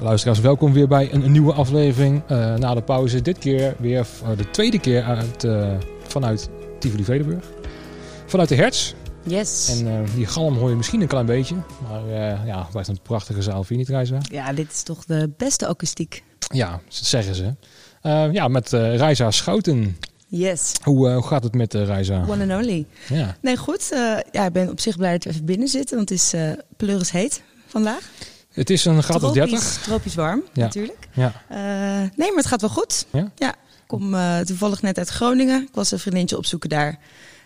Luisteraars, welkom weer bij een, een nieuwe aflevering. Eh, na de pauze, dit keer weer uh, de tweede keer uit, uh, vanuit Tivoli Vredenburg. Vanuit de Hertz. Yes. En die galm hoor je misschien een klein beetje. Maar ja, het blijft een prachtige zaal, vind je niet, Reisa? Ja, dit is toch de beste akoestiek. Ja, dat zeggen ze. ja, met Reisa Schouten. Yes. Hoe, hoe gaat het met uh, Reisa? One and only. Ja. Nee, goed. ja, ik ben op zich blij dat we even binnen zitten, want het is uh, pleuris heet vandaag. Het is een graad of 30. Tropisch warm, ja. natuurlijk. Ja. Uh, nee, maar het gaat wel goed. Ja? Ja. Ik kom uh, toevallig net uit Groningen. Ik was een vriendinnetje opzoeken daar.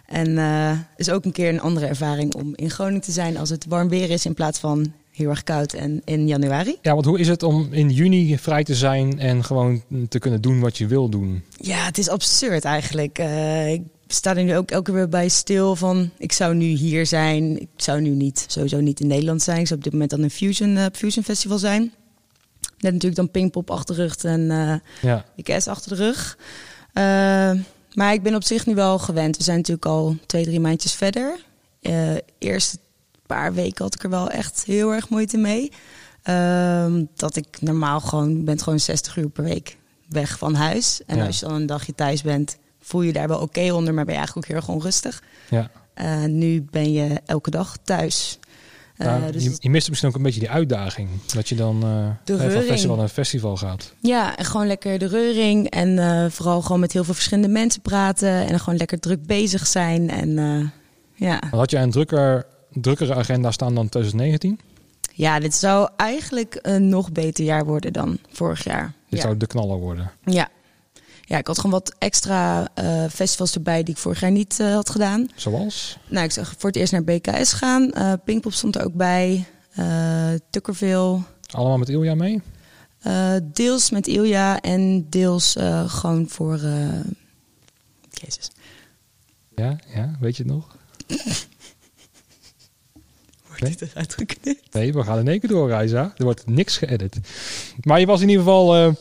En uh, is ook een keer een andere ervaring om in Groningen te zijn als het warm weer is in plaats van heel erg koud en in januari. Ja, want hoe is het om in juni vrij te zijn en gewoon te kunnen doen wat je wil doen? Ja, het is absurd eigenlijk. Uh, ik sta er nu ook elke keer bij stil van... ik zou nu hier zijn, ik zou nu niet, sowieso niet in Nederland zijn. Ik zou op dit moment aan een Fusion, uh, Fusion Festival zijn. Net natuurlijk dan Pinkpop achter de rug en uh, ja. IKS achter de rug. Uh, maar ik ben op zich nu wel gewend. We zijn natuurlijk al twee, drie maandjes verder. Eerste paar weken had ik er wel echt heel erg moeite mee. Uh, dat ik normaal gewoon, ben gewoon 60 uur per week weg van huis. En Ja. als je dan een dagje thuis bent, voel je daar wel oké onder, maar ben je eigenlijk ook heel erg onrustig. Ja. Uh, nu ben je elke dag thuis. Uh, Nou, dus je, mist misschien ook een beetje die uitdaging. Dat je dan eh De van festival naar festival gaat. ja, en gewoon lekker de reuring. En eh, vooral gewoon met heel veel verschillende mensen praten. En gewoon lekker druk bezig zijn. En eh, ja. Had jij een drukker, drukkere agenda staan dan 2019? ja, dit zou eigenlijk een nog beter jaar worden dan vorig jaar. Dit ja. zou de knaller worden. ja. Ja, ik had gewoon wat extra eh, festivals erbij die ik vorig jaar niet eh, had gedaan. Zoals? Nou, ik zag voor het eerst naar BKS gaan. Eh Pinkpop stond er ook bij. Tukkerville. Allemaal met Ilja mee? Deels met Ilja en deels gewoon voor... Jezus. Ja, ja, weet je het nog? Wordt Nee? Nee, we gaan in één keer door, Reisa. Er wordt niks geëdit. Maar je was in ieder geval...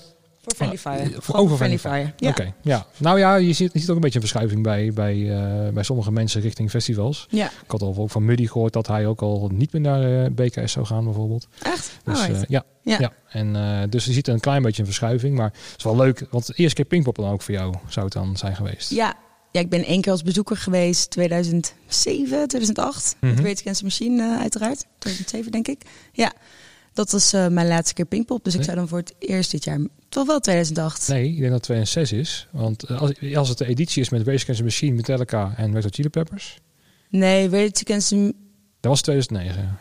Voor Friendly Fire. voor- over Friendly Friendly Fire. Ja. Oké, ja. Nou ja, je ziet, je ziet ook een beetje een verschuiving bij, bij, eh, bij sommige mensen richting festivals. ja, Ik had al ook van Muddy gehoord dat hij ook al niet meer naar eh, BKS zou gaan, bijvoorbeeld. echt? Dus, eh, ja, Ja. ja. En, dus je ziet een klein beetje een verschuiving. Maar het is wel leuk, want de eerste keer Pinkpop dan ook voor jou zou het dan zijn geweest. ja. ja, ik ben één keer als bezoeker geweest. 2007, 2008. Mhm. Met Rage Against Machine uiteraard. 2007 denk ik. Ja, dat was mijn laatste keer Pinkpop. Dus ik zou dan voor het eerst dit jaar... Toch wel 2008. Nee, ik denk dat het 2006 is. Want eh, als, als het de editie is met Rage Against the Machine, Metallica en Red Hot Chili Peppers, Nee, Rage Against the... dat was 2009.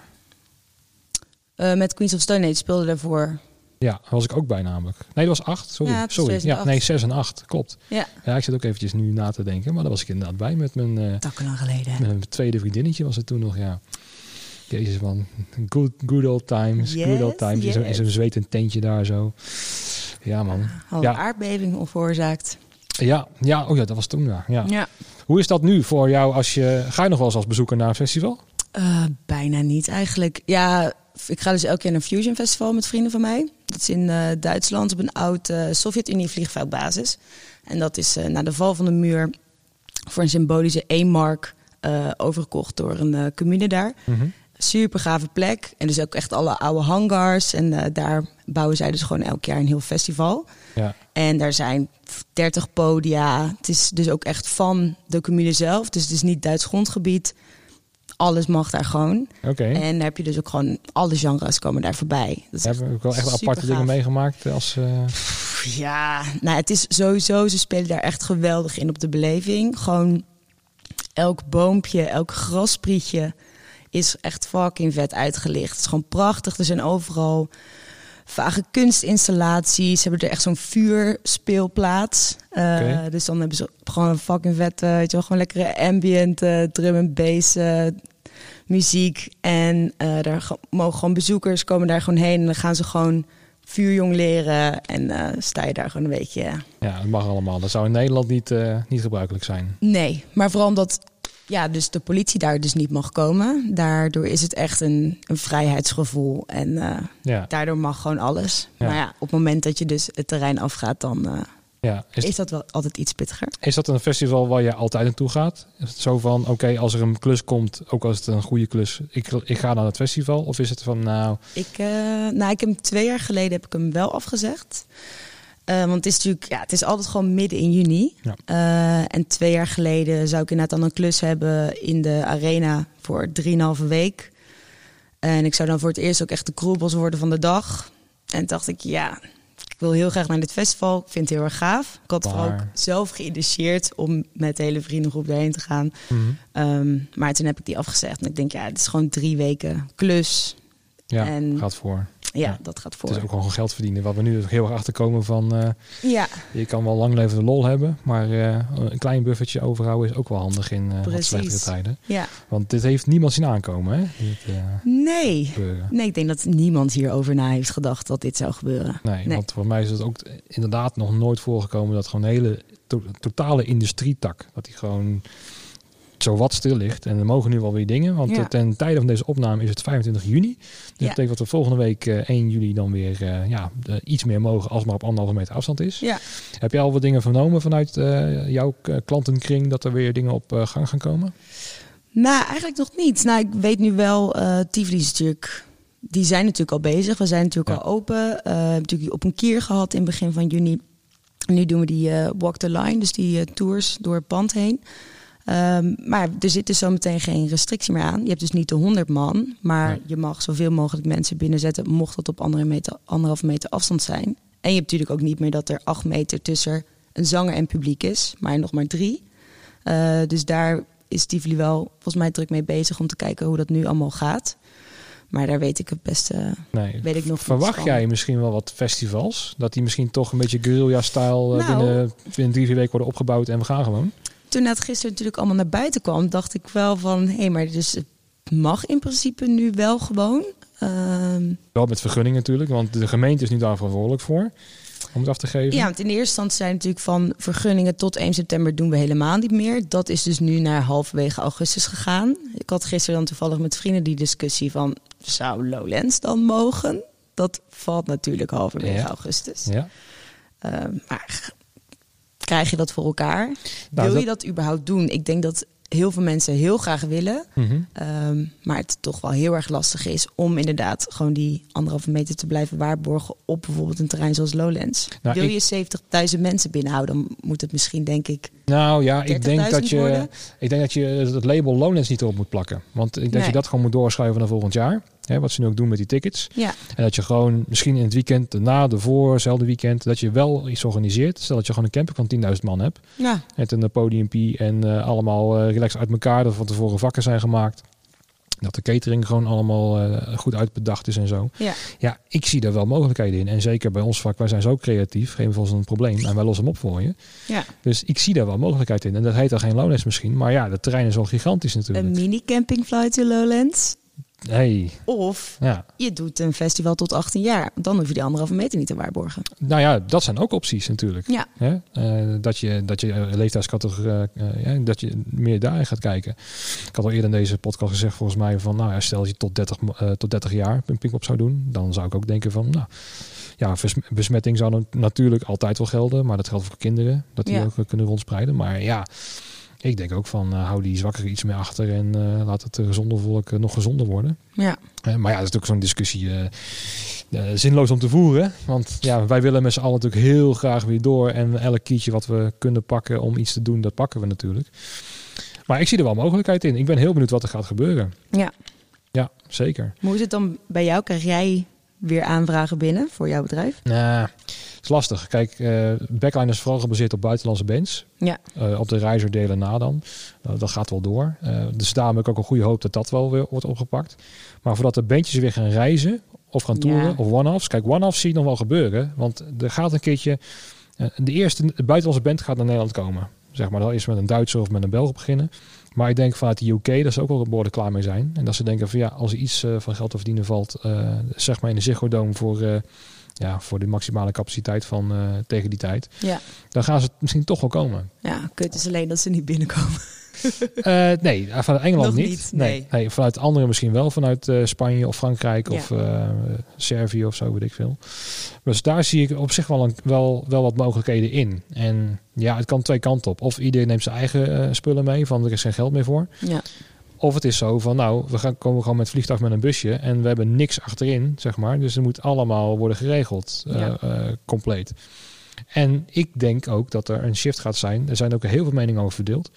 eh, met Queens of Stone Age speelde daarvoor. Ja, was ik ook bij namelijk. Nee, dat was 8. Sorry. Ja, Sorry. Ja, 2008. nee, 6 en 8. Klopt. Ja, Ja, ik zit ook eventjes nu na te denken. Maar daar was ik inderdaad bij met mijn, eh, takken lang geleden. met mijn tweede vriendinnetje was het toen nog. Ja. Jezus man. Good, good old times. good old Yes, times. Zo'n- In yes. zo'n zwetend tentje daar zo. Ja man. Al Ja. aardbeving veroorzaakt. Ja, ja, oh ja, dat was toen ja. ja. Ja. Hoe is dat nu voor jou als je... Ga je nog wel eens als bezoeker naar een festival? Eh, bijna niet eigenlijk. Ja, ik ga dus elke keer naar een Fusion Festival met vrienden van mij. Dat is in eh, Duitsland op een oud eh, Sovjet-Unie vliegveldbasis. En dat is na de val van de muur voor een symbolische E-mark eh, overgekocht door een commune daar. Mhm. Super gave plek. En dus ook echt alle oude hangars. En eh, daar bouwen zij dus gewoon elk jaar een heel festival. Ja. En daar zijn 30 podia. Het is dus ook echt van de commune zelf. Dus het is niet Duits grondgebied. Alles mag daar gewoon. Oké. En daar heb je dus ook gewoon alle genres komen daar voorbij. Dat we ook wel echt aparte dingen meegemaakt als... eh, Ja, nou, het is sowieso, ze spelen daar echt geweldig in op de beleving. Gewoon elk boompje, elk grasprietje is echt fucking vet uitgelicht. Het is gewoon prachtig. Er zijn overal vage kunstinstallaties. Ze hebben er echt zo'n vuurspeelplaats. Oké. Dus dan hebben ze gewoon een fucking vette, weet je wel, gewoon lekkere ambient eh, drum en bass eh, muziek. En daar ge- mogen gewoon bezoekers komen daar gewoon heen en dan gaan ze gewoon vuurjong leren en sta je daar gewoon een beetje. ja, dat mag allemaal. Dat zou in Nederland niet, niet gebruikelijk zijn. Nee, maar vooral omdat ja, dus de politie daar dus niet mag komen. Daardoor is het echt een, een vrijheidsgevoel en eh, Ja. daardoor mag gewoon alles. Ja. Maar ja, op het moment dat je dus het terrein afgaat, dan, eh, Ja. Is, is dat wel altijd iets pittiger. is dat een festival waar je altijd naartoe gaat? Is het zo van, oké, als er een klus komt, ook als het een goede klus, ik, ik ga naar het festival? Of is het van, nou, Ik, eh, nou, ik heb hem twee jaar geleden heb ik hem wel afgezegd. Eh, want het is natuurlijk, ja, het is altijd gewoon midden in juni. Ja. Eh, en twee jaar geleden zou ik inderdaad dan een klus hebben in de arena voor drieënhalve week. En ik zou dan voor het eerst ook echt de kroelbos worden van de dag. En dacht ik, ja, ik wil heel graag naar dit festival. Ik vind het heel erg gaaf. Ik had vooral ook zelf geïnitieerd om met de hele vriendengroep daarheen te gaan. mhm. Ehm, maar toen heb ik die afgezegd. En ik denk, ja, het is gewoon drie weken klus. ja, En- gaat voor. Ja, dat gaat Het voor. is ook gewoon geld verdienen. Wat we nu ook heel erg achterkomen van, eh, Ja, je kan wel lang levende lol hebben, maar eh, een klein buffertje overhouden is ook wel handig in eh wat slechtere tijden. ja. Want dit heeft niemand zien aankomen, hè? Dit, Nee. gebeuren. Nee, ik denk dat niemand hierover na heeft gedacht dat dit zou gebeuren. Nee, Nee. want voor mij is het ook inderdaad nog nooit voorgekomen dat gewoon een hele to- totale industrietak, dat die gewoon zo wat stil ligt. En er mogen nu wel weer dingen, want Ja. eh, ten tijde van deze opname is het 25 juni. Dus dat betekent dat we volgende week eh, 1 juli dan weer eh, ja, eh, iets meer mogen als maar op anderhalve meter afstand is. Ja. Heb jij al wat dingen vernomen vanuit eh, jouw eh, klantenkring dat er weer dingen op eh, gang gaan komen? Nou, eigenlijk nog niet. Nou, ik weet nu wel, eh Tivoli is natuurlijk... Die zijn natuurlijk al bezig. We zijn natuurlijk Ja. al open. Eh, we hebben natuurlijk op een keer gehad in het begin van juni. En nu doen we die eh, Walk the Line, dus die eh, tours door het pand heen. Ehm, maar er zit dus zometeen geen restrictie meer aan. Je hebt dus niet de 100 man, maar Nee. je mag zoveel mogelijk mensen binnenzetten, mocht dat op andere meter, anderhalve meter afstand zijn. En je hebt natuurlijk ook niet meer dat er acht meter tussen een zanger en publiek is, maar nog maar drie. Eh, dus daar is Tivoli wel volgens mij druk mee bezig om te kijken hoe dat nu allemaal gaat. Maar daar weet ik het beste, Nee. weet ik nog niets Verwacht jij misschien wel wat festivals? Dat die misschien toch een beetje guerrilla-stijl eh, Nou. binnen, binnen drie, vier weken worden opgebouwd en we gaan gewoon? Toen het gisteren natuurlijk allemaal naar buiten kwam, dacht ik wel van... hé, maar dus het mag in principe nu wel gewoon. Ehm, Wel met vergunning natuurlijk, want de gemeente is nu daar verantwoordelijk voor om het af te geven. ja, want in de eerste instantie zijn natuurlijk van vergunningen tot 1 september doen we helemaal niet meer. Dat is dus nu naar halverwege augustus gegaan. Ik had gisteren dan toevallig met vrienden die discussie van... zou Lowlands dan mogen? Dat valt natuurlijk halverwege Ja. augustus. Ja. Ehm, maar krijg je dat voor elkaar? Nou, Wil je dat überhaupt doen? Ik denk dat heel veel mensen heel graag willen. Mhm. Ehm, maar het toch wel heel erg lastig is om inderdaad gewoon die anderhalve meter te blijven waarborgen op bijvoorbeeld een terrein zoals Lowlands. Nou, Wil ik- je 70.000 mensen binnenhouden, dan moet het misschien denk ik. Nou ja, ik denk, 30.000 dat je, worden? ik denk dat je het label Lowlands niet erop moet plakken. Want ik denk dat je dat gewoon moet doorschuiven naar volgend jaar. Hè, wat ze nu ook doen met die tickets. Ja, En dat je gewoon misschien in het weekend, daarna, ervoor, hetzelfde weekend, dat je wel iets organiseert. Stel dat je gewoon een camping van 10.000 man hebt. ja, Met een eh, podiumpie en eh, allemaal eh relaxed uit elkaar. Dat van tevoren vakken zijn gemaakt. Dat de catering gewoon allemaal goed uitbedacht is en zo. ja. Ja, ik zie daar wel mogelijkheden in. En zeker bij ons vak, wij zijn zo creatief. Geef ons een probleem en wij lossen hem op voor je. ja. Dus ik zie daar wel mogelijkheid in. En dat heet dan geen Lowlands misschien. Maar ja, de terrein is wel gigantisch natuurlijk. Een mini camping flight to Lowlands. Hey, Of ja. je doet een festival tot 18 jaar. Dan hoef je die anderhalve meter niet te waarborgen. Nou ja, dat zijn ook opties natuurlijk. Ja? Eh, dat je, dat je eh, leeftijdscategorie, eh, ja, dat je meer daarin gaat kijken. Ik had al eerder in deze podcast gezegd volgens mij van, nou ja, stel dat je tot 30, mo- eh, tot 30 jaar een Pinkpop zou doen, dan zou ik ook denken van, nou ja, besmetting zou natuurlijk altijd wel gelden, maar dat geldt voor kinderen, dat die ook eh, kunnen rondspreiden. Maar ja, ik denk ook van, eh, hou die zwakkeren iets meer achter en eh, laat het eh, gezonde volk nog gezonder worden. ja. Maar ja, dat is natuurlijk zo'n discussie zinloos om te voeren. Want ja, wij willen met z'n allen natuurlijk heel graag weer door. En elk kietje wat we kunnen pakken om iets te doen, dat pakken we natuurlijk. Maar ik zie er wel mogelijkheid in. Ik ben heel benieuwd wat er gaat gebeuren. ja. Ja, zeker. Maar hoe is het dan bij jou? Krijg jij weer aanvragen binnen voor jouw bedrijf? Nou, is lastig. Kijk, eh Backline is vooral gebaseerd op buitenlandse bands. Ja, Eh, op de reizer delen na dan. Eh, dat gaat wel door. Dus daarom heb ik ook een goede hoop dat dat wel weer wordt opgepakt. Maar voordat de bandjes weer gaan reizen of gaan toeren Ja. of one-offs. Kijk, one-offs zie je nog wel gebeuren. Want er gaat een keertje... de eerste buitenlandse band gaat naar Nederland komen. Zeg maar, dat is met een Duitser of met een Belg beginnen. Maar ik denk vanuit de UK dat ze ook wel behoorlijk klaar mee zijn. En dat ze denken van ja, als er iets van geld te verdienen valt... zeg maar in de Ziggo Dome voor... ja, voor de maximale capaciteit van eh, tegen die tijd. ja. Dan gaan ze misschien toch wel komen. Ja, kut is alleen dat ze niet binnenkomen. Uh, nee, vanuit Engeland niet. niet, nee. nee. Nee, vanuit andere misschien wel. Vanuit eh, Spanje of Frankrijk Ja. of eh, Servië of zo, weet ik veel. Dus daar zie ik op zich wel, een, wel, wel wat mogelijkheden in. En ja, het kan twee kanten op. Of iedereen neemt zijn eigen eh, spullen mee, van er is geen geld meer voor. Ja. Of het is zo van, nou, we gaan, komen gewoon met vliegtuig met een busje en we hebben niks achterin, zeg maar. Dus het moet allemaal worden geregeld, eh, eh, compleet. En ik denk ook dat er een shift gaat zijn. Er zijn ook heel veel meningen over verdeeld.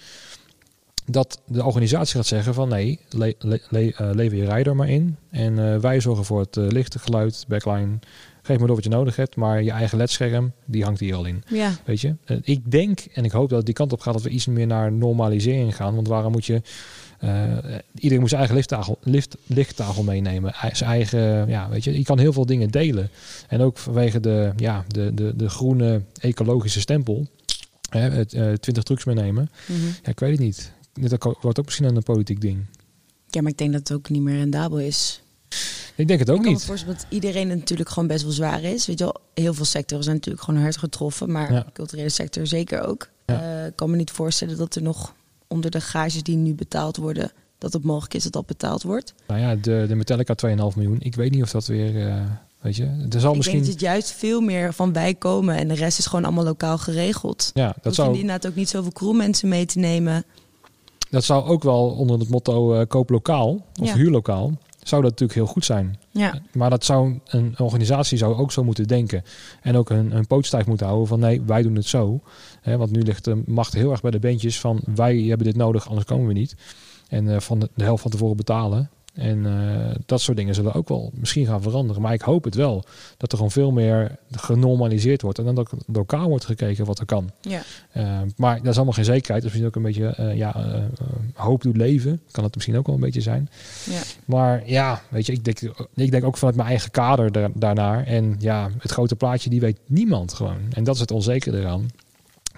Dat de organisatie gaat zeggen van nee, le, le- le- eh, lever je rijder maar in. En wij zorgen voor het licht, het geluid, backline. Geef maar door wat je nodig hebt. Maar je eigen ledscherm, die hangt hier al in. Ja. Weet je, ik denk en ik hoop dat het die kant op gaat dat we iets meer naar normalisering gaan. Want waarom moet je. Eh, iedereen moet zijn eigen lifttafel, lift, lichttafel meenemen. Zijn eigen, ja, weet je, je kan heel veel dingen delen. En ook vanwege de, ja, de, de, de groene ecologische stempel. Hè, het, eh, 20 trucks meenemen. Mhm. Ja, ik weet het niet. Dit ook- wordt ook misschien een politiek ding. ja, maar ik denk dat het ook niet meer rendabel is. Ik denk het ook ik kan niet. voorstellen dat iedereen natuurlijk gewoon best wel zwaar is. Weet je wel, heel veel sectoren zijn natuurlijk gewoon hard getroffen. Maar Ja. de culturele sector zeker ook. Ja. Eh, ik kan me niet voorstellen dat er nog onder de gages die nu betaald worden... dat het mogelijk is dat dat betaald wordt. Nou ja, de, de Metallica 2,5 miljoen. Ik weet niet of dat weer, eh, weet je, er zal Ik misschien... denk dat het juist veel meer van wij komen... en de rest is gewoon allemaal lokaal geregeld. ja, Dat dat zou... inderdaad ook niet zoveel crewmensen mee te nemen. dat zou ook wel onder het motto eh, koop lokaal of Ja. huur lokaal. Zou dat natuurlijk heel goed zijn. Ja, Maar dat zou een organisatie zou ook zo moeten denken. En ook een, een poot stijf moeten houden van nee, wij doen het zo. Hè, want nu ligt de macht heel erg bij de bandjes van wij hebben dit nodig, anders komen we niet. En eh, van de, de helft van tevoren betalen. En eh, dat soort dingen zullen ook wel misschien gaan veranderen. Maar ik hoop het wel. Dat er gewoon veel meer genormaliseerd wordt. En dan ook lokaal wordt gekeken wat er kan. ja. Eh, maar dat is allemaal geen zekerheid. Dus misschien ook een beetje eh, ja, hoop doet leven. Kan het misschien ook wel een beetje zijn. ja. Maar ja, weet je, ik denk, ik denk ook vanuit mijn eigen kader daar, daarnaar. En ja, het grote plaatje, die weet niemand gewoon. En dat is het onzeker eraan.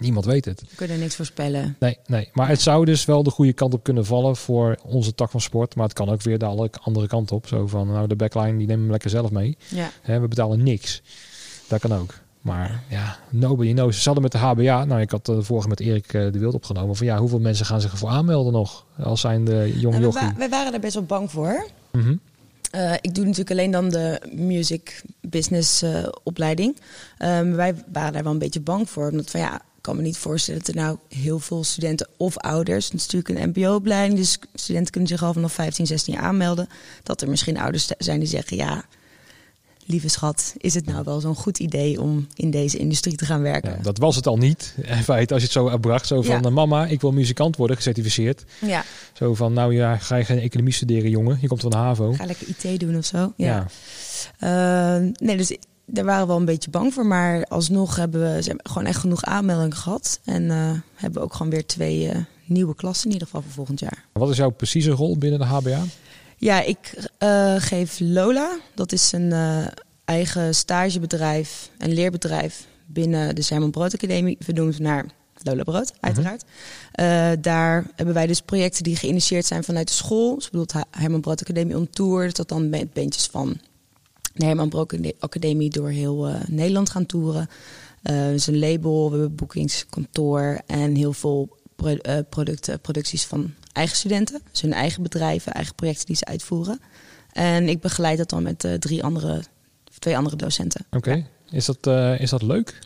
Niemand weet het. We kunnen niks voorspellen. Nee, nee. Maar het zou dus wel de goede kant op kunnen vallen voor onze tak van sport. Maar het kan ook weer de andere kant op. Zo van, nou, de backline, die nemen we lekker zelf mee. Ja. Hè, we betalen niks. Dat kan ook. Maar ja, nobody knows. Ze hadden met de HBA, nou ik had de vorige met Erik eh, de Wild opgenomen. Van ja, hoeveel mensen gaan zich ervoor aanmelden nog? Als zijn de jonge Nou, we, wa- waren daar best wel bang voor. Mhm. Eh, ik doe natuurlijk alleen dan de music business eh, opleiding. Ehm, wij waren daar wel een beetje bang voor. Omdat van ja, kan me niet voorstellen dat er nou heel veel studenten of ouders. Het is natuurlijk een mbo-opleiding, dus studenten kunnen zich al vanaf 15, 16 jaar aanmelden. Dat er misschien ouders zijn die zeggen: ja, lieve schat, is het nou wel zo'n goed idee om in deze industrie te gaan werken? Ja, dat was het al niet. In feite, als je het zo bracht, zo van Ja. eh, mama, ik wil muzikant worden, gecertificeerd. Ja, Zo van, nou ja, ga je geen economie studeren, jongen. Je komt van de HAVO. ga lekker IT doen of zo. Ja. ja. Eh, nee, dus daar waren we wel een beetje bang voor. Maar alsnog hebben we, ze hebben gewoon echt genoeg aanmeldingen gehad. En eh, hebben we ook gewoon weer twee eh, nieuwe klassen in ieder geval voor volgend jaar. Wat is jouw precieze rol binnen de HBA? Ja, ik eh, geef Lola. Dat is een eigen stagebedrijf en leerbedrijf binnen de Simon Brood Academie. Vernoemd naar Lola Brood, uiteraard. Eh, daar hebben wij dus projecten die geïnitieerd zijn vanuit de school. Dus bijvoorbeeld Ha- Herman Brood Academie on Tour. Dus dat dan met bandjes van de Herman Brood Academie door heel eh, Nederland gaan toeren. Eh dus een label, we hebben een boekingskantoor en heel veel pro- eh, producten, producties van eigen studenten. Dus hun eigen bedrijven, eigen projecten die ze uitvoeren. En ik begeleid dat dan met drie andere, twee andere docenten. Oké. Is, dat, is dat leuk?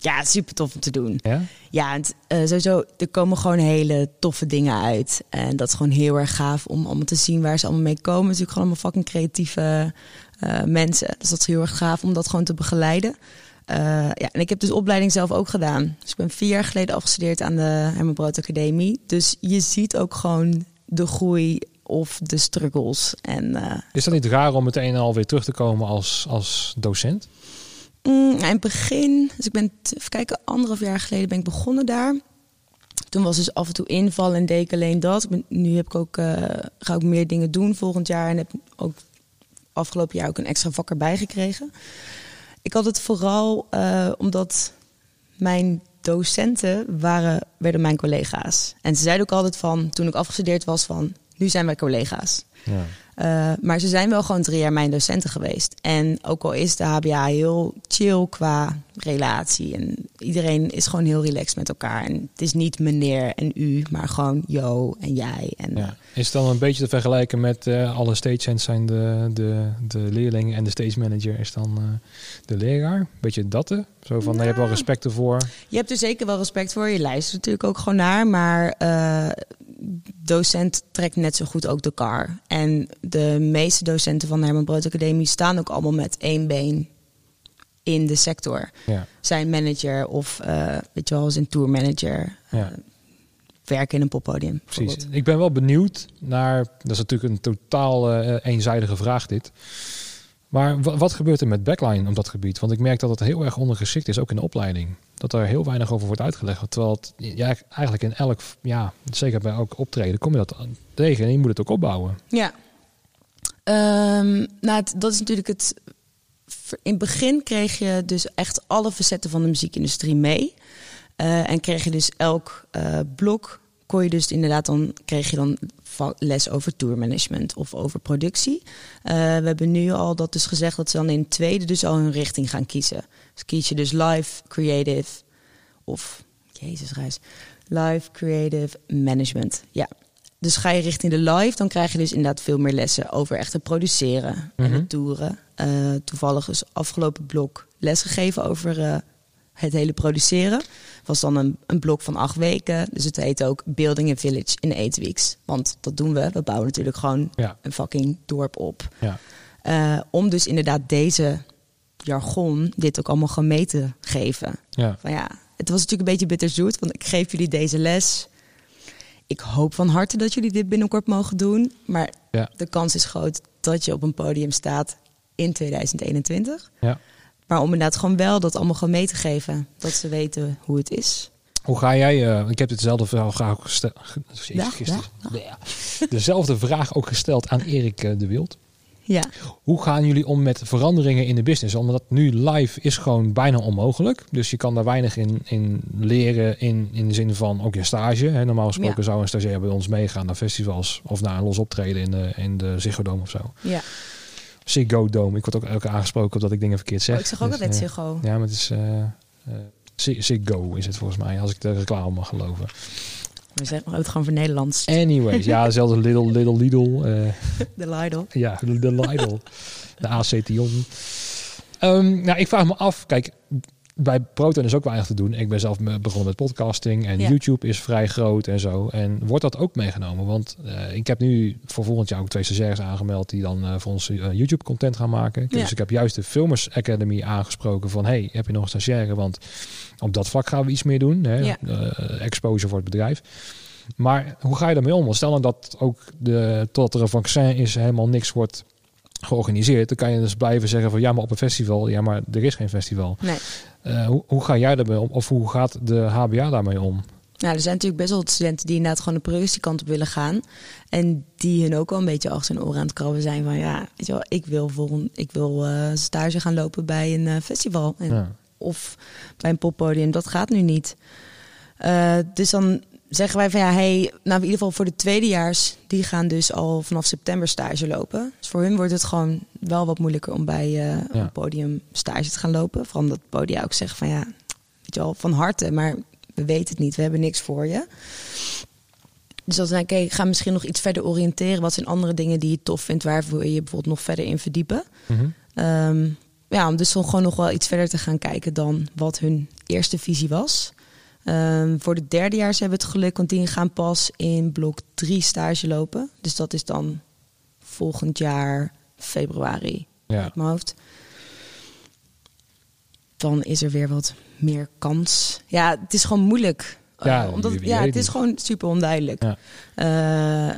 Ja, super tof om te doen. Ja? Ja, het, eh, sowieso, er komen gewoon hele toffe dingen uit. En dat is gewoon heel erg gaaf om allemaal te zien waar ze allemaal mee komen. Het is natuurlijk gewoon allemaal fucking creatieve eh, mensen. Dus dat is heel erg gaaf om dat gewoon te begeleiden. Eh, ja, en ik heb dus opleiding zelf ook gedaan. Dus ik ben vier jaar geleden afgestudeerd aan de Herman Brood Academie. Dus je ziet ook gewoon de groei of de struggles. En Is dat niet raar om meteen alweer terug te komen als, als docent? Mm, in het begin, dus ik ben, even kijken, anderhalf jaar geleden ben ik begonnen daar. Toen was dus af en toe invallen en deed ik alleen dat. Nu heb ik ook, eh, ga ik meer dingen doen volgend jaar. En heb ook afgelopen jaar ook een extra vak erbij gekregen. Ik had het vooral eh, omdat mijn docenten waren, werden mijn collega's. En ze zeiden ook altijd van, toen ik afgestudeerd was, van... nu zijn wij collega's. Ja. Uh, maar ze zijn wel gewoon drie jaar mijn docenten geweest. En ook al is de HBA heel chill qua relatie. En iedereen is gewoon heel relaxed met elkaar. En het is niet meneer en u, maar gewoon jo en jij. En, ja. Is het dan een beetje te vergelijken met uh, alle stagehands zijn de, de, de leerlingen en de stage manager is dan uh, de leraar? Beetje dat Zo van, nou, je hebt wel respect ervoor. Je hebt er zeker wel respect voor. Je luistert natuurlijk ook gewoon naar. Maar docent trekt net zo goed ook de kar. En de meeste docenten van de Herman Brood Academie staan ook allemaal met één been in de sector. Ja. Zijn manager of uh, weet je wel, zijn tourmanager. Ja. Uh, werken in een poppodium. Precies. Ik ben wel benieuwd naar. Dat is natuurlijk een totaal uh, eenzijdige vraag dit. Maar wat gebeurt er met backline op dat gebied? Want ik merk dat het heel erg ondergeschikt is, ook in de opleiding. Dat er heel weinig over wordt uitgelegd. Terwijl het ja, eigenlijk in elk, ja, zeker bij ook optreden, kom je dat tegen en je moet het ook opbouwen. Ja. Um, nou, dat is natuurlijk het. In het begin kreeg je dus echt alle facetten van de muziekindustrie mee. Uh, en kreeg je dus elk uh, blok kon je dus inderdaad dan kreeg je dan les over tourmanagement of over productie. Uh, we hebben nu al dat dus gezegd dat ze dan in het tweede dus al hun richting gaan kiezen. Dus kies je dus live, creative of Jezus reis, live, creative management. Ja. Dus ga je richting de live, dan krijg je dus inderdaad veel meer lessen over echt het produceren mm -hmm. en het toeren. Uh, toevallig is afgelopen blok lesgegeven over uh, het hele produceren. Was dan een, een blok van acht weken. Dus het heet ook Building a Village in eight weeks. Want dat doen we. We bouwen natuurlijk gewoon ja. een fucking dorp op. Ja. Uh, om dus inderdaad deze jargon, dit ook allemaal te geven. Ja. Van ja, het was natuurlijk een beetje bitterzoet, want ik geef jullie deze les. Ik hoop van harte dat jullie dit binnenkort mogen doen. Maar ja. de kans is groot dat je op een podium staat in 2021. Ja. Maar om inderdaad gewoon wel dat allemaal gewoon mee te geven. Dat ze weten hoe het is. Hoe ga jij, uh, ik heb hetzelfde vraag ook gesteld. Ja, ja, ja. Dezelfde vraag ook gesteld aan Erik uh, de Wild. Ja. Hoe gaan jullie om met veranderingen in de business? Omdat nu live is gewoon bijna onmogelijk. Dus je kan daar weinig in, in leren in, in de zin van ook je stage. Hè. Normaal gesproken Ja. zou een stagiair bij ons meegaan naar festivals of naar een los optreden in de, in de Ziggo Dome of zo. Ja. Ziggo Dome. Ik word ook elke aangesproken omdat ik dingen verkeerd zeg. Oh, ik zeg ook Dus, altijd eh, Ziggo. Ja, maar het is eh, eh, Zig- Ziggo is het volgens mij, als ik de reclame mag geloven. We zeggen het gewoon voor Nederlands. Anyways, ja, zelfs Little, Little Lidl. De Lidl. ja, de, Lidl. de AC Tion. Ehm, nou, ik vraag me af, kijk, bij Proton is ook weinig te doen. Ik ben zelf begonnen met podcasting en Ja. YouTube is vrij groot en zo. En wordt dat ook meegenomen? Want eh, ik heb nu voor volgend jaar ook twee stagiaires aangemeld die dan eh, voor ons eh, YouTube content gaan maken. Ja. Dus ik heb juist de Filmers Academy aangesproken van, hey, heb je nog een stagiaire? Want op dat vlak gaan we iets meer doen. Hè? Ja. Exposure voor het bedrijf. Maar hoe ga je daarmee om? Want stel nou dat ook de, tot er een vaccin is helemaal niks wordt georganiseerd, dan kan je dus blijven zeggen van ja, maar op een festival, ja, maar er is geen festival. Nee. Eh, hoe, hoe ga jij daarmee om? Of hoe gaat de HBA daarmee om? Nou, er zijn natuurlijk best wel wat studenten die inderdaad gewoon de productiekant op willen gaan. En die hun ook wel een beetje achter hun oren aan het krabben zijn van ja, weet je wel, ik wil, volgend, ik wil eh, stage gaan lopen bij een eh, festival. En, Ja. Of bij een poppodium. Dat gaat nu niet. Dus dan zeggen wij van ja, hey, nou in ieder geval voor de tweedejaars, die gaan dus al vanaf september stage lopen. Dus voor hun wordt het gewoon wel wat moeilijker om bij een podium stage te gaan lopen. Vooral omdat podium ook zegt van ja, weet je wel, van harte, maar we weten het niet, we hebben niks voor je. Dus denk ik, oké, ga misschien nog iets verder oriënteren. Wat zijn andere dingen die je tof vindt, waar wil je bijvoorbeeld nog verder in verdiepen? Mhm. Ehm, ja, om dus gewoon nog wel iets verder te gaan kijken dan wat hun eerste visie was. Ehm, voor de derdejaars hebben we het geluk, want die gaan pas in blok 3 stage lopen. Dus dat is dan volgend jaar februari Ja. uit mijn hoofd. Dan is er weer wat meer kans. Ja, het is gewoon moeilijk. Ja, Eh, omdat, ja het is gewoon super onduidelijk. Ja. Eh,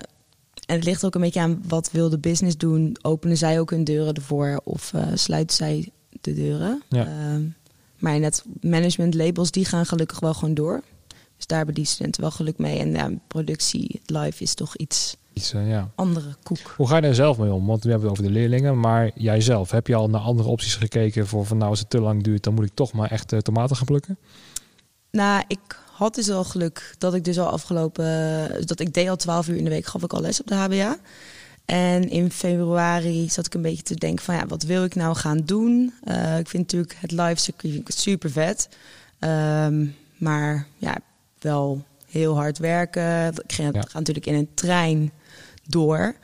en het ligt ook een beetje aan wat wil de business doen. Openen zij ook hun deuren ervoor of eh, sluiten zij de deuren? Ja. Ehm, maar net management labels die gaan gelukkig wel gewoon door. Dus daar hebben die studenten wel geluk mee. En ja, productie live is toch iets Iets, eh, ja. andere koek. Hoe ga je daar zelf mee om? Want we hebben het over de leerlingen, maar jij zelf, heb je al naar andere opties gekeken voor van nou als het te lang duurt, dan moet ik toch maar echt eh, tomaten gaan plukken? Nou, ik had dus al geluk dat ik dus al afgelopen... dat ik deed al 12 uur in de week, gaf ik al les op de HBA. En in februari zat ik een beetje te denken van... ja, wat wil ik nou gaan doen? Eh, ik vind natuurlijk het live circuit super vet. Ehm, maar ja, wel heel hard werken. Ik ga, Ja. ga natuurlijk in een trein door.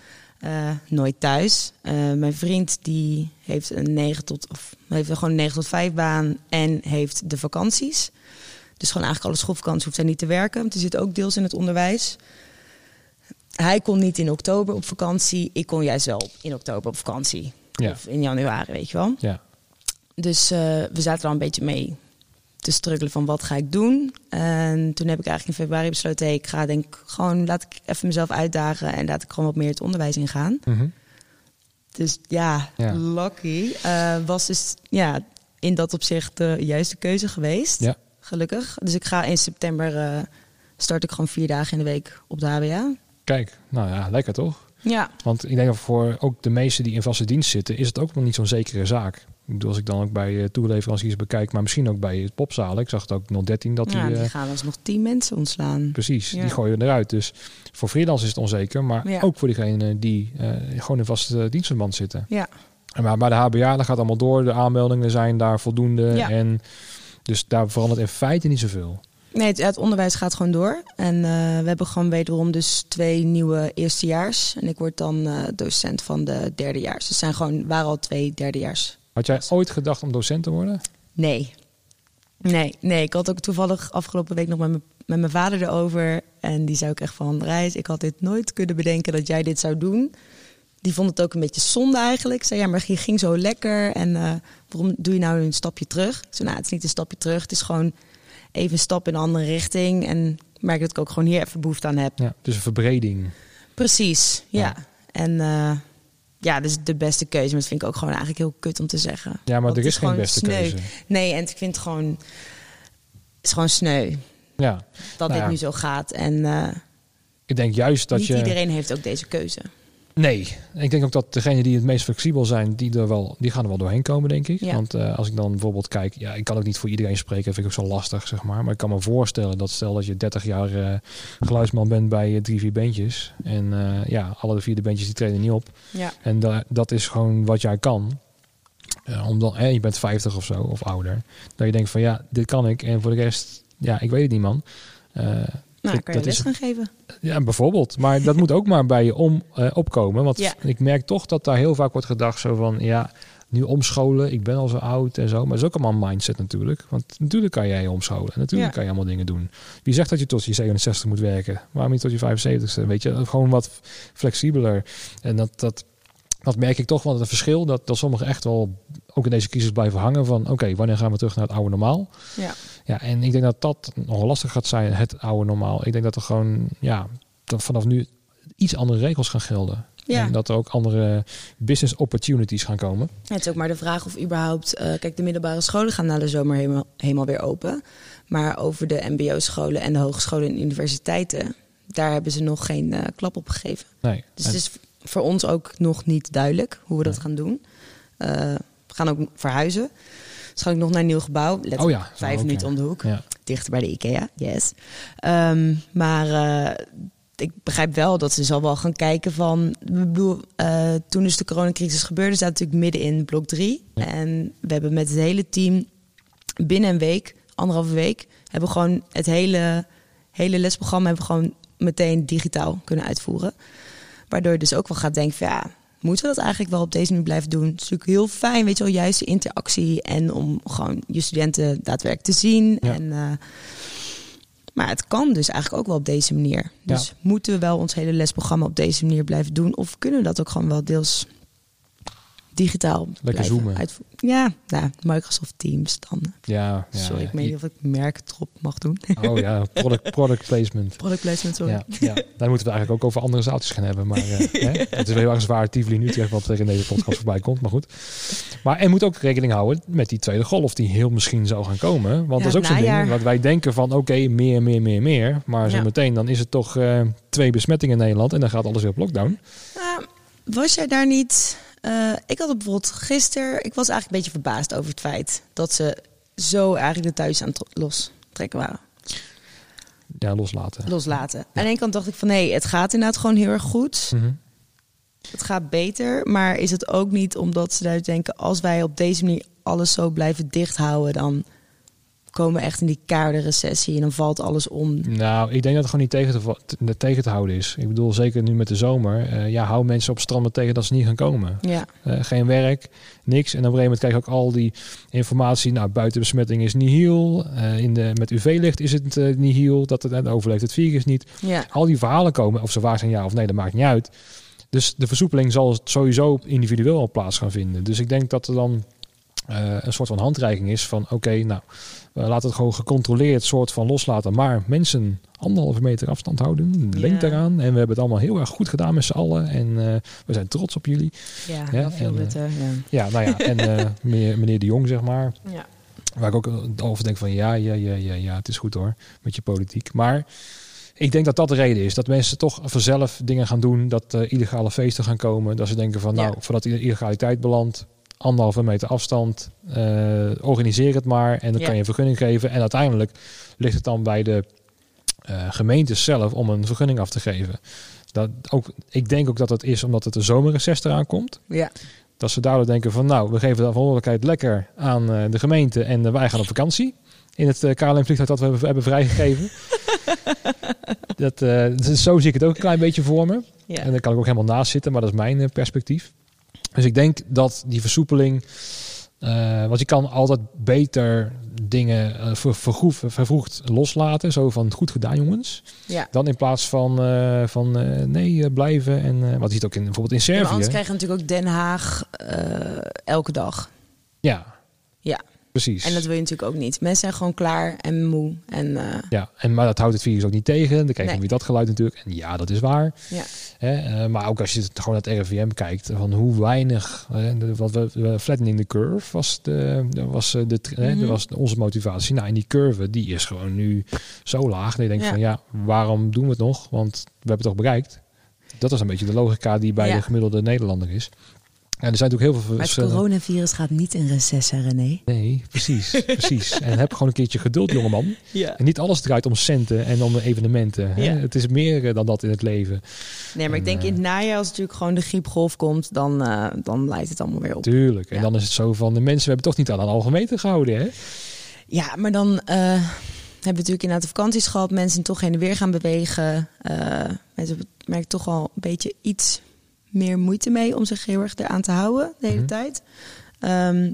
Eh, nooit thuis. Eh, mijn vriend die heeft een 9 tot of heeft gewoon een 9 tot 5 baan en heeft de vakanties. Dus gewoon eigenlijk alle schoolvakantie hoeft hij niet te werken. Want hij zit ook deels in het onderwijs. Hij kon niet in oktober op vakantie. Ik kon juist wel in oktober op vakantie. Ja. Of in januari, weet je wel. Ja. Dus eh, we zaten er al een beetje mee te struggelen van wat ga ik doen. En toen heb ik eigenlijk in februari besloten... Hey, ik ga denk ik gewoon, laat ik even mezelf uitdagen... en laat ik gewoon wat meer het onderwijs ingaan. Mhm. Dus ja, Ja. lucky. eh, was dus ja, in dat opzicht de juiste keuze geweest. Ja. Gelukkig. Dus ik ga in september... eh, start ik gewoon vier dagen in de week op de HBA. Kijk, nou ja, lekker toch? Ja, Want ik denk dat voor ook de meesten die in vaste dienst zitten, is het ook nog niet zo'n zekere zaak. Ik bedoel, als ik dan ook bij eh, toeleveranciers bekijk, maar misschien ook bij het popzalen. Ik zag het ook nog 13 dat die, ja eh, die gaan alsnog tien mensen ontslaan. precies, Ja. die gooien eruit. Dus voor freelance is het onzeker, maar Ja. ook voor diegenen die eh, gewoon in vaste dienstverband zitten. Ja, En Maar bij de HBA, dat gaat allemaal door. De aanmeldingen zijn daar voldoende. En dus daar verandert in feite niet zoveel. Nee, het, het onderwijs gaat gewoon door. En eh, we hebben gewoon wederom dus twee nieuwe eerstejaars. En ik word dan eh, docent van de derdejaars. Dus zijn gewoon, waren al twee derdejaars. Had jij ooit gedacht om docent te worden? Nee. Nee, nee. Ik had ook toevallig afgelopen week nog met mijn, met mijn vader erover. En die zei ook echt van, Reis, ik had dit nooit kunnen bedenken dat jij dit zou doen. Die vond het ook een beetje zonde eigenlijk. Ik zei, ja, maar je ging zo lekker. En eh, waarom doe je nou een stapje terug? Ik zei, nou, het is niet een stapje terug. Het is gewoon even een stap in een andere richting. En merk dat ik ook gewoon hier even behoefte aan heb. Ja, dus een verbreding. Precies, ja. Ja. En eh, ja, dus de beste keuze. Maar dat vind ik ook gewoon eigenlijk heel kut om te zeggen. Ja, maar er is geen beste sneu. keuze. Nee, en ik vind het gewoon... Het is gewoon sneu Ja, dat Nou dit ja. nu zo gaat. En eh, ik denk juist dat niet je... iedereen heeft ook deze keuze. Nee, ik denk ook dat degenen die het meest flexibel zijn, die, er wel, die gaan er wel doorheen komen, denk ik. Ja. Want eh, als ik dan bijvoorbeeld kijk, ja, ik kan ook niet voor iedereen spreken, vind ik ook zo lastig, zeg maar. Maar ik kan me voorstellen dat stel dat je 30 jaar eh, geluidsman bent bij eh, drie, vier bandjes. En ja, alle vier de bandjes die treden niet op. Ja, En da- dat is gewoon wat jij kan. Om dan, eh, je bent 50 of zo, of ouder. Dat je denkt van ja, dit kan ik. En voor de rest, ja, ik weet het niet, man. Nou, dat- kan je dat les is- gaan geven. ja, bijvoorbeeld. Maar dat moet ook maar bij je om, eh, opkomen. Want Ja. ik merk toch dat daar heel vaak wordt gedacht zo van... ja, nu omscholen, ik ben al zo oud en zo. Maar dat is ook allemaal een mindset natuurlijk. Want natuurlijk kan jij je omscholen. En natuurlijk Ja. kan je allemaal dingen doen. Wie zegt dat je tot je 67 moet werken? Waarom niet tot je 75ste? Weet je, gewoon wat flexibeler. En dat... dat dat merk ik toch wel het verschil dat, dat sommigen echt wel ook in deze crisis blijven hangen van oké, wanneer gaan we terug naar het oude normaal? Ja. Ja, en ik denk dat dat nog lastig gaat zijn, het oude normaal. Ik denk dat er gewoon, ja, dat vanaf nu iets andere regels gaan gelden. Ja. En dat er ook andere business opportunities gaan komen. Het is ook maar de vraag of überhaupt... eh, kijk, de middelbare scholen gaan na de zomer helemaal, helemaal weer open. Maar over de mbo-scholen en de hogescholen en universiteiten... daar hebben ze nog geen eh, klap op gegeven. Nee. Dus En- het is voor ons ook nog niet duidelijk hoe we dat Nee. gaan doen. Eh, we gaan ook verhuizen. Dus ik nog naar een nieuw gebouw. Letterlijk oh ja, vijf minuten om de hoek. Ja. Dichter bij de IKEA, yes. Ehm, maar eh, ik begrijp wel dat ze zal wel gaan kijken van... Ik bedoel, eh, toen dus de coronacrisis gebeurde... zaten natuurlijk midden in blok 3. Ja. En we hebben met het hele team binnen een week, anderhalve week... hebben we gewoon het hele, hele lesprogramma... hebben we gewoon meteen digitaal kunnen uitvoeren. Waardoor je dus ook wel gaat denken van... ja, moeten we dat eigenlijk wel op deze manier blijven doen? Het is natuurlijk heel fijn, weet je wel, juist interactie... en om gewoon je studenten daadwerkelijk te zien. Ja. En, eh, maar het kan dus eigenlijk ook wel op deze manier. Dus moeten we wel ons hele lesprogramma op deze manier blijven doen? Of kunnen we dat ook gewoon wel deels digitaal blijven zoomen. uitvoeren? Ja, nou, Microsoft Teams dan. Ja, ja, sorry, ik weet niet of ik merk erop mag doen. Oh ja, product, product placement. Product placement, sorry. Ja, ja, daar moeten we eigenlijk ook over andere zaaltjes gaan hebben. Maar eh, hè, het is wel heel erg zwaar Tivoli nu Utrecht wat er in deze podcast voorbij komt. Maar goed. Maar en moet ook rekening houden met die tweede golf die heel misschien zou gaan komen. Want Ja, dat is ook zo'n ding. Wat wij denken van oké, meer, meer, meer, meer. Maar zo meteen dan is het toch eh, twee besmettingen in Nederland. En dan gaat alles weer op lockdown. Nou, was jij daar niet... eh, ik had bijvoorbeeld gisteren... Ik was eigenlijk een beetje verbaasd over het feit... dat ze zo eigenlijk de thuis aan het los trekken waren. Ja, loslaten. loslaten. Aan de ene kant dacht ik van nee, het gaat inderdaad gewoon heel erg goed. Mhm. Het gaat beter, maar is het ook niet omdat ze daar denken... als wij op deze manier alles zo blijven dicht houden... dan komen echt in die koude recessie en dan valt alles om. Nou, ik denk dat het gewoon niet tegen te, tegen te houden is. Ik bedoel, zeker nu met de zomer. eh, ja, hou mensen op stranden tegen dat ze niet gaan komen. Ja, Eh, geen werk, niks. En op een gegeven moment krijg je ook al die informatie. Nou, buitenbesmetting is nihil. Eh in de, met UV-licht is het eh, nihil. Dat het eh, overleeft het virus niet. ja, Al die verhalen komen, of ze waar zijn ja of nee, dat maakt niet uit. Dus de versoepeling zal sowieso individueel al plaats gaan vinden. Dus ik denk dat er dan een soort van handreiking is van oké, nou, we laten het gewoon gecontroleerd soort van loslaten. Maar mensen anderhalve meter afstand houden, denk Ja. daaraan. En we hebben het allemaal heel erg goed gedaan met z'n allen. En eh, we zijn trots op jullie. ja, veel en, eh. Ja. Ja, nou ja, en eh, meneer, meneer De Jong, zeg maar. Ja. Waar ik ook over denk van ja, ja, ja, ja, ja, het is goed hoor, met je politiek. Maar ik denk dat dat de reden is. Dat mensen toch vanzelf dingen gaan doen. Dat eh, illegale feesten gaan komen. Dat ze denken van nou, voordat illegaliteit belandt, anderhalve meter afstand, eh, organiseer het maar. En dan Ja. kan je een vergunning geven. En uiteindelijk ligt het dan bij de eh, gemeentes zelf om een vergunning af te geven. Dat ook, ik denk ook dat het is omdat het de zomerreces eraan komt. ja, Dat ze daardoor denken van nou, we geven de verantwoordelijkheid lekker aan eh, de gemeente en wij gaan op vakantie. In het KLM-vliegtuig dat we hebben, hebben vrijgegeven. dat, dus zo zie ik het ook een klein beetje voor me. ja. En daar kan ik ook helemaal naast zitten, maar dat is mijn perspectief. Dus ik denk dat die versoepeling... eh, want je kan altijd beter dingen ver, vergroef- vervroegd loslaten. Zo van goed gedaan jongens. ja. Dan in plaats van, eh, van nee blijven. En, wat je ziet ook in, bijvoorbeeld in Ja, Servië. anders krijg je natuurlijk ook Den Haag elke dag. Ja, Ja, precies. en dat wil je natuurlijk ook niet. Mensen zijn gewoon klaar en moe. En eh, Ja, en, maar dat houdt het virus ook niet tegen. Dan krijg je Nee. weer dat geluid natuurlijk. En ja, dat is waar. ja, Hè? eh, maar ook als je het gewoon naar het RIVM kijkt, van hoe weinig, eh, de- wat we, flattening the curve was, de, was, eh, de, Mhm. dat was onze motivatie. Nou, en die curve, die is gewoon nu zo laag. Dat je denkt Ja. van ja, waarom doen we het nog? Want we hebben het toch bereikt. Dat is een beetje de logica die bij Ja. de gemiddelde Nederlander is. En er zijn natuurlijk heel veel maar het verschillende... coronavirus gaat niet in recess, hè, René. Nee, precies, precies. En heb gewoon een keertje geduld, jongeman. Ja. En niet alles draait om centen en om evenementen. Hè? Ja. Het is meer eh, dan dat in het leven. Nee, maar ik En, denk in het najaar als natuurlijk gewoon de griepgolf komt, dan, eh, dan leidt het allemaal weer op. Tuurlijk. En Ja. dan is het zo van, de mensen we hebben toch niet aan een halve meter gehouden. Hè? Ja, maar dan eh, hebben we natuurlijk inderdaad de vakanties gehad. Mensen toch heen en weer gaan bewegen. Eh mensen merken toch al een beetje iets meer moeite mee om zich heel erg eraan te houden de hele Mhm. tijd. Ehm,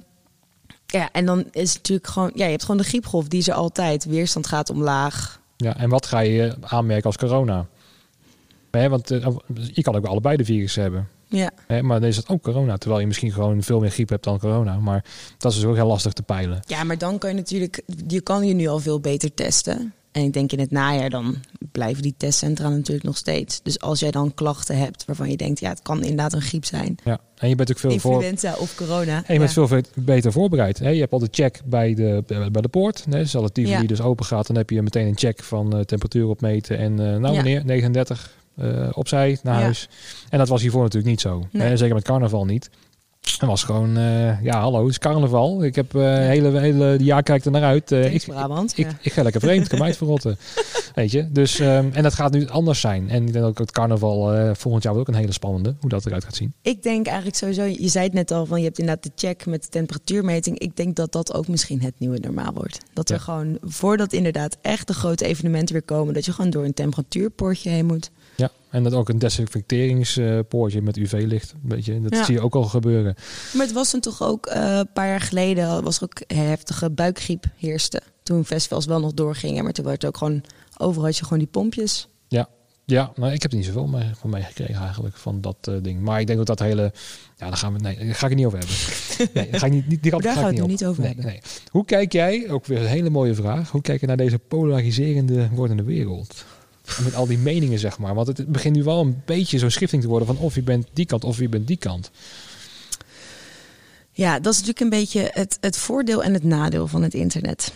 ja, en dan is het natuurlijk gewoon... Ja, je hebt gewoon de griepgolf, die er altijd. Weerstand gaat omlaag. Ja, en wat ga je aanmerken als corona? Hè, want eh, je kan ook allebei de virus hebben. Ja, Hè? Maar dan is het ook corona. Terwijl je misschien gewoon veel meer griep hebt dan corona. Maar dat is dus ook heel lastig te peilen. ja, maar dan kan je natuurlijk... Je kan je nu al veel beter testen. En ik denk in het najaar dan blijven die testcentra natuurlijk nog steeds. Dus als jij dan klachten hebt waarvan je denkt... Ja, het kan inderdaad een griep zijn. Ja. En je bent ook veel voor. Influenza of corona. En je bent veel ve- beter voorbereid. Hè? Je hebt al de check bij de, bij de poort. Hè? Dus als het Ja. dus open gaat, dan heb je meteen een check van eh, temperatuur opmeten. En eh, nou Ja. meneer, 39 eh, opzij naar huis. En dat was hiervoor natuurlijk niet zo. Nee. Hè? Zeker met carnaval niet. Het was gewoon, eh, ja hallo, het is carnaval. Ik heb eh hele, hele jaar kijk er naar uit. Eh, Thanks, ik, Brabant. ik, ja. ik ga lekker vreemd, kan mij het verrotten. Weet je, dus, ehm, en dat gaat nu anders zijn. En ik denk ook het carnaval volgend jaar wordt ook een hele spannende, hoe dat eruit gaat zien. Ik denk eigenlijk sowieso, je zei het net al, van je hebt inderdaad de check met de temperatuurmeting. Ik denk dat dat ook misschien het nieuwe normaal wordt. Dat er Ja. gewoon, voordat inderdaad echt de grote evenementen weer komen, dat je gewoon door een temperatuurpoortje heen moet. Ja, en dat ook een desinfecteringspoortje met UV-licht. Weet je, dat Ja. zie je ook al gebeuren. Maar het was dan toch ook eh, een paar jaar geleden, was er ook heftige buikgriep heerste. Toen festivals wel nog doorgingen, maar toen werd ook gewoon, overal had je gewoon die pompjes. Ja, maar ik heb er niet zoveel mee, van meegekregen eigenlijk, van dat eh, ding. Maar ik denk dat dat hele... Ja, daar gaan we... Nee, daar ga ik het niet over hebben. Nee, daar ga ik niet, die, die Daar ga gaan ik we het niet op. niet over Nee, hebben. nee. Hoe kijk jij, ook weer een hele mooie vraag, hoe kijk je naar deze polariserende wordende wereld? Met al die meningen, zeg maar. Want het begint nu wel een beetje zo'n schifting te worden van of je bent die kant of je bent die kant. Ja, dat is natuurlijk een beetje het, het voordeel en het nadeel van het internet.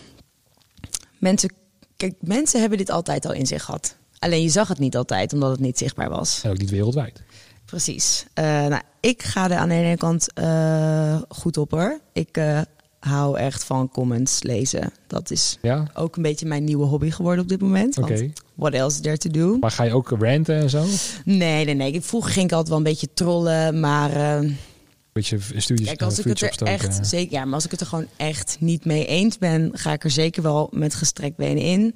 Mensen, kijk, mensen hebben dit altijd al in zich gehad. Alleen je zag het niet altijd, omdat het niet zichtbaar was. En ook niet wereldwijd. Precies. Eh, nou, ik ga er aan de ene kant eh, goed op hoor. Ik eh, hou echt van comments lezen. Dat is Ja? ook een beetje mijn nieuwe hobby geworden op dit moment. Oké. What else is there to do? Maar ga je ook ranten en zo? Nee, nee, nee. Vroeger ging ik altijd wel een beetje trollen, maar... eh, beetje studies Kijk, als ik het er opstoken. echt zeker, ja, maar als ik het er gewoon echt niet mee eens ben, ga ik er zeker wel met gestrekt benen in.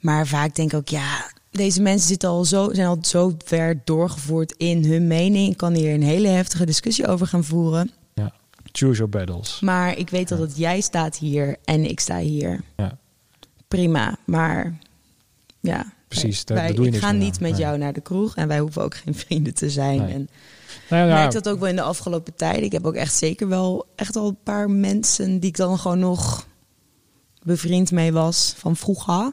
Maar vaak denk ik ook, ja, deze mensen zitten al zo, zijn al zo ver doorgevoerd in hun mening. Ik kan hier een hele heftige discussie over gaan voeren. Choose your battles. Maar ik weet dat het jij staat hier en ik sta hier. Ja. Prima, maar ja. Precies, daar- wij, daar doe je ik niks ga niet aan. met Nee. jou naar de kroeg en wij hoeven ook geen vrienden te zijn. Nee. En Nou ik ja, merk dat ook wel in de afgelopen tijd. Ik heb ook echt zeker wel echt al een paar mensen die ik dan gewoon nog bevriend mee was van vroeger.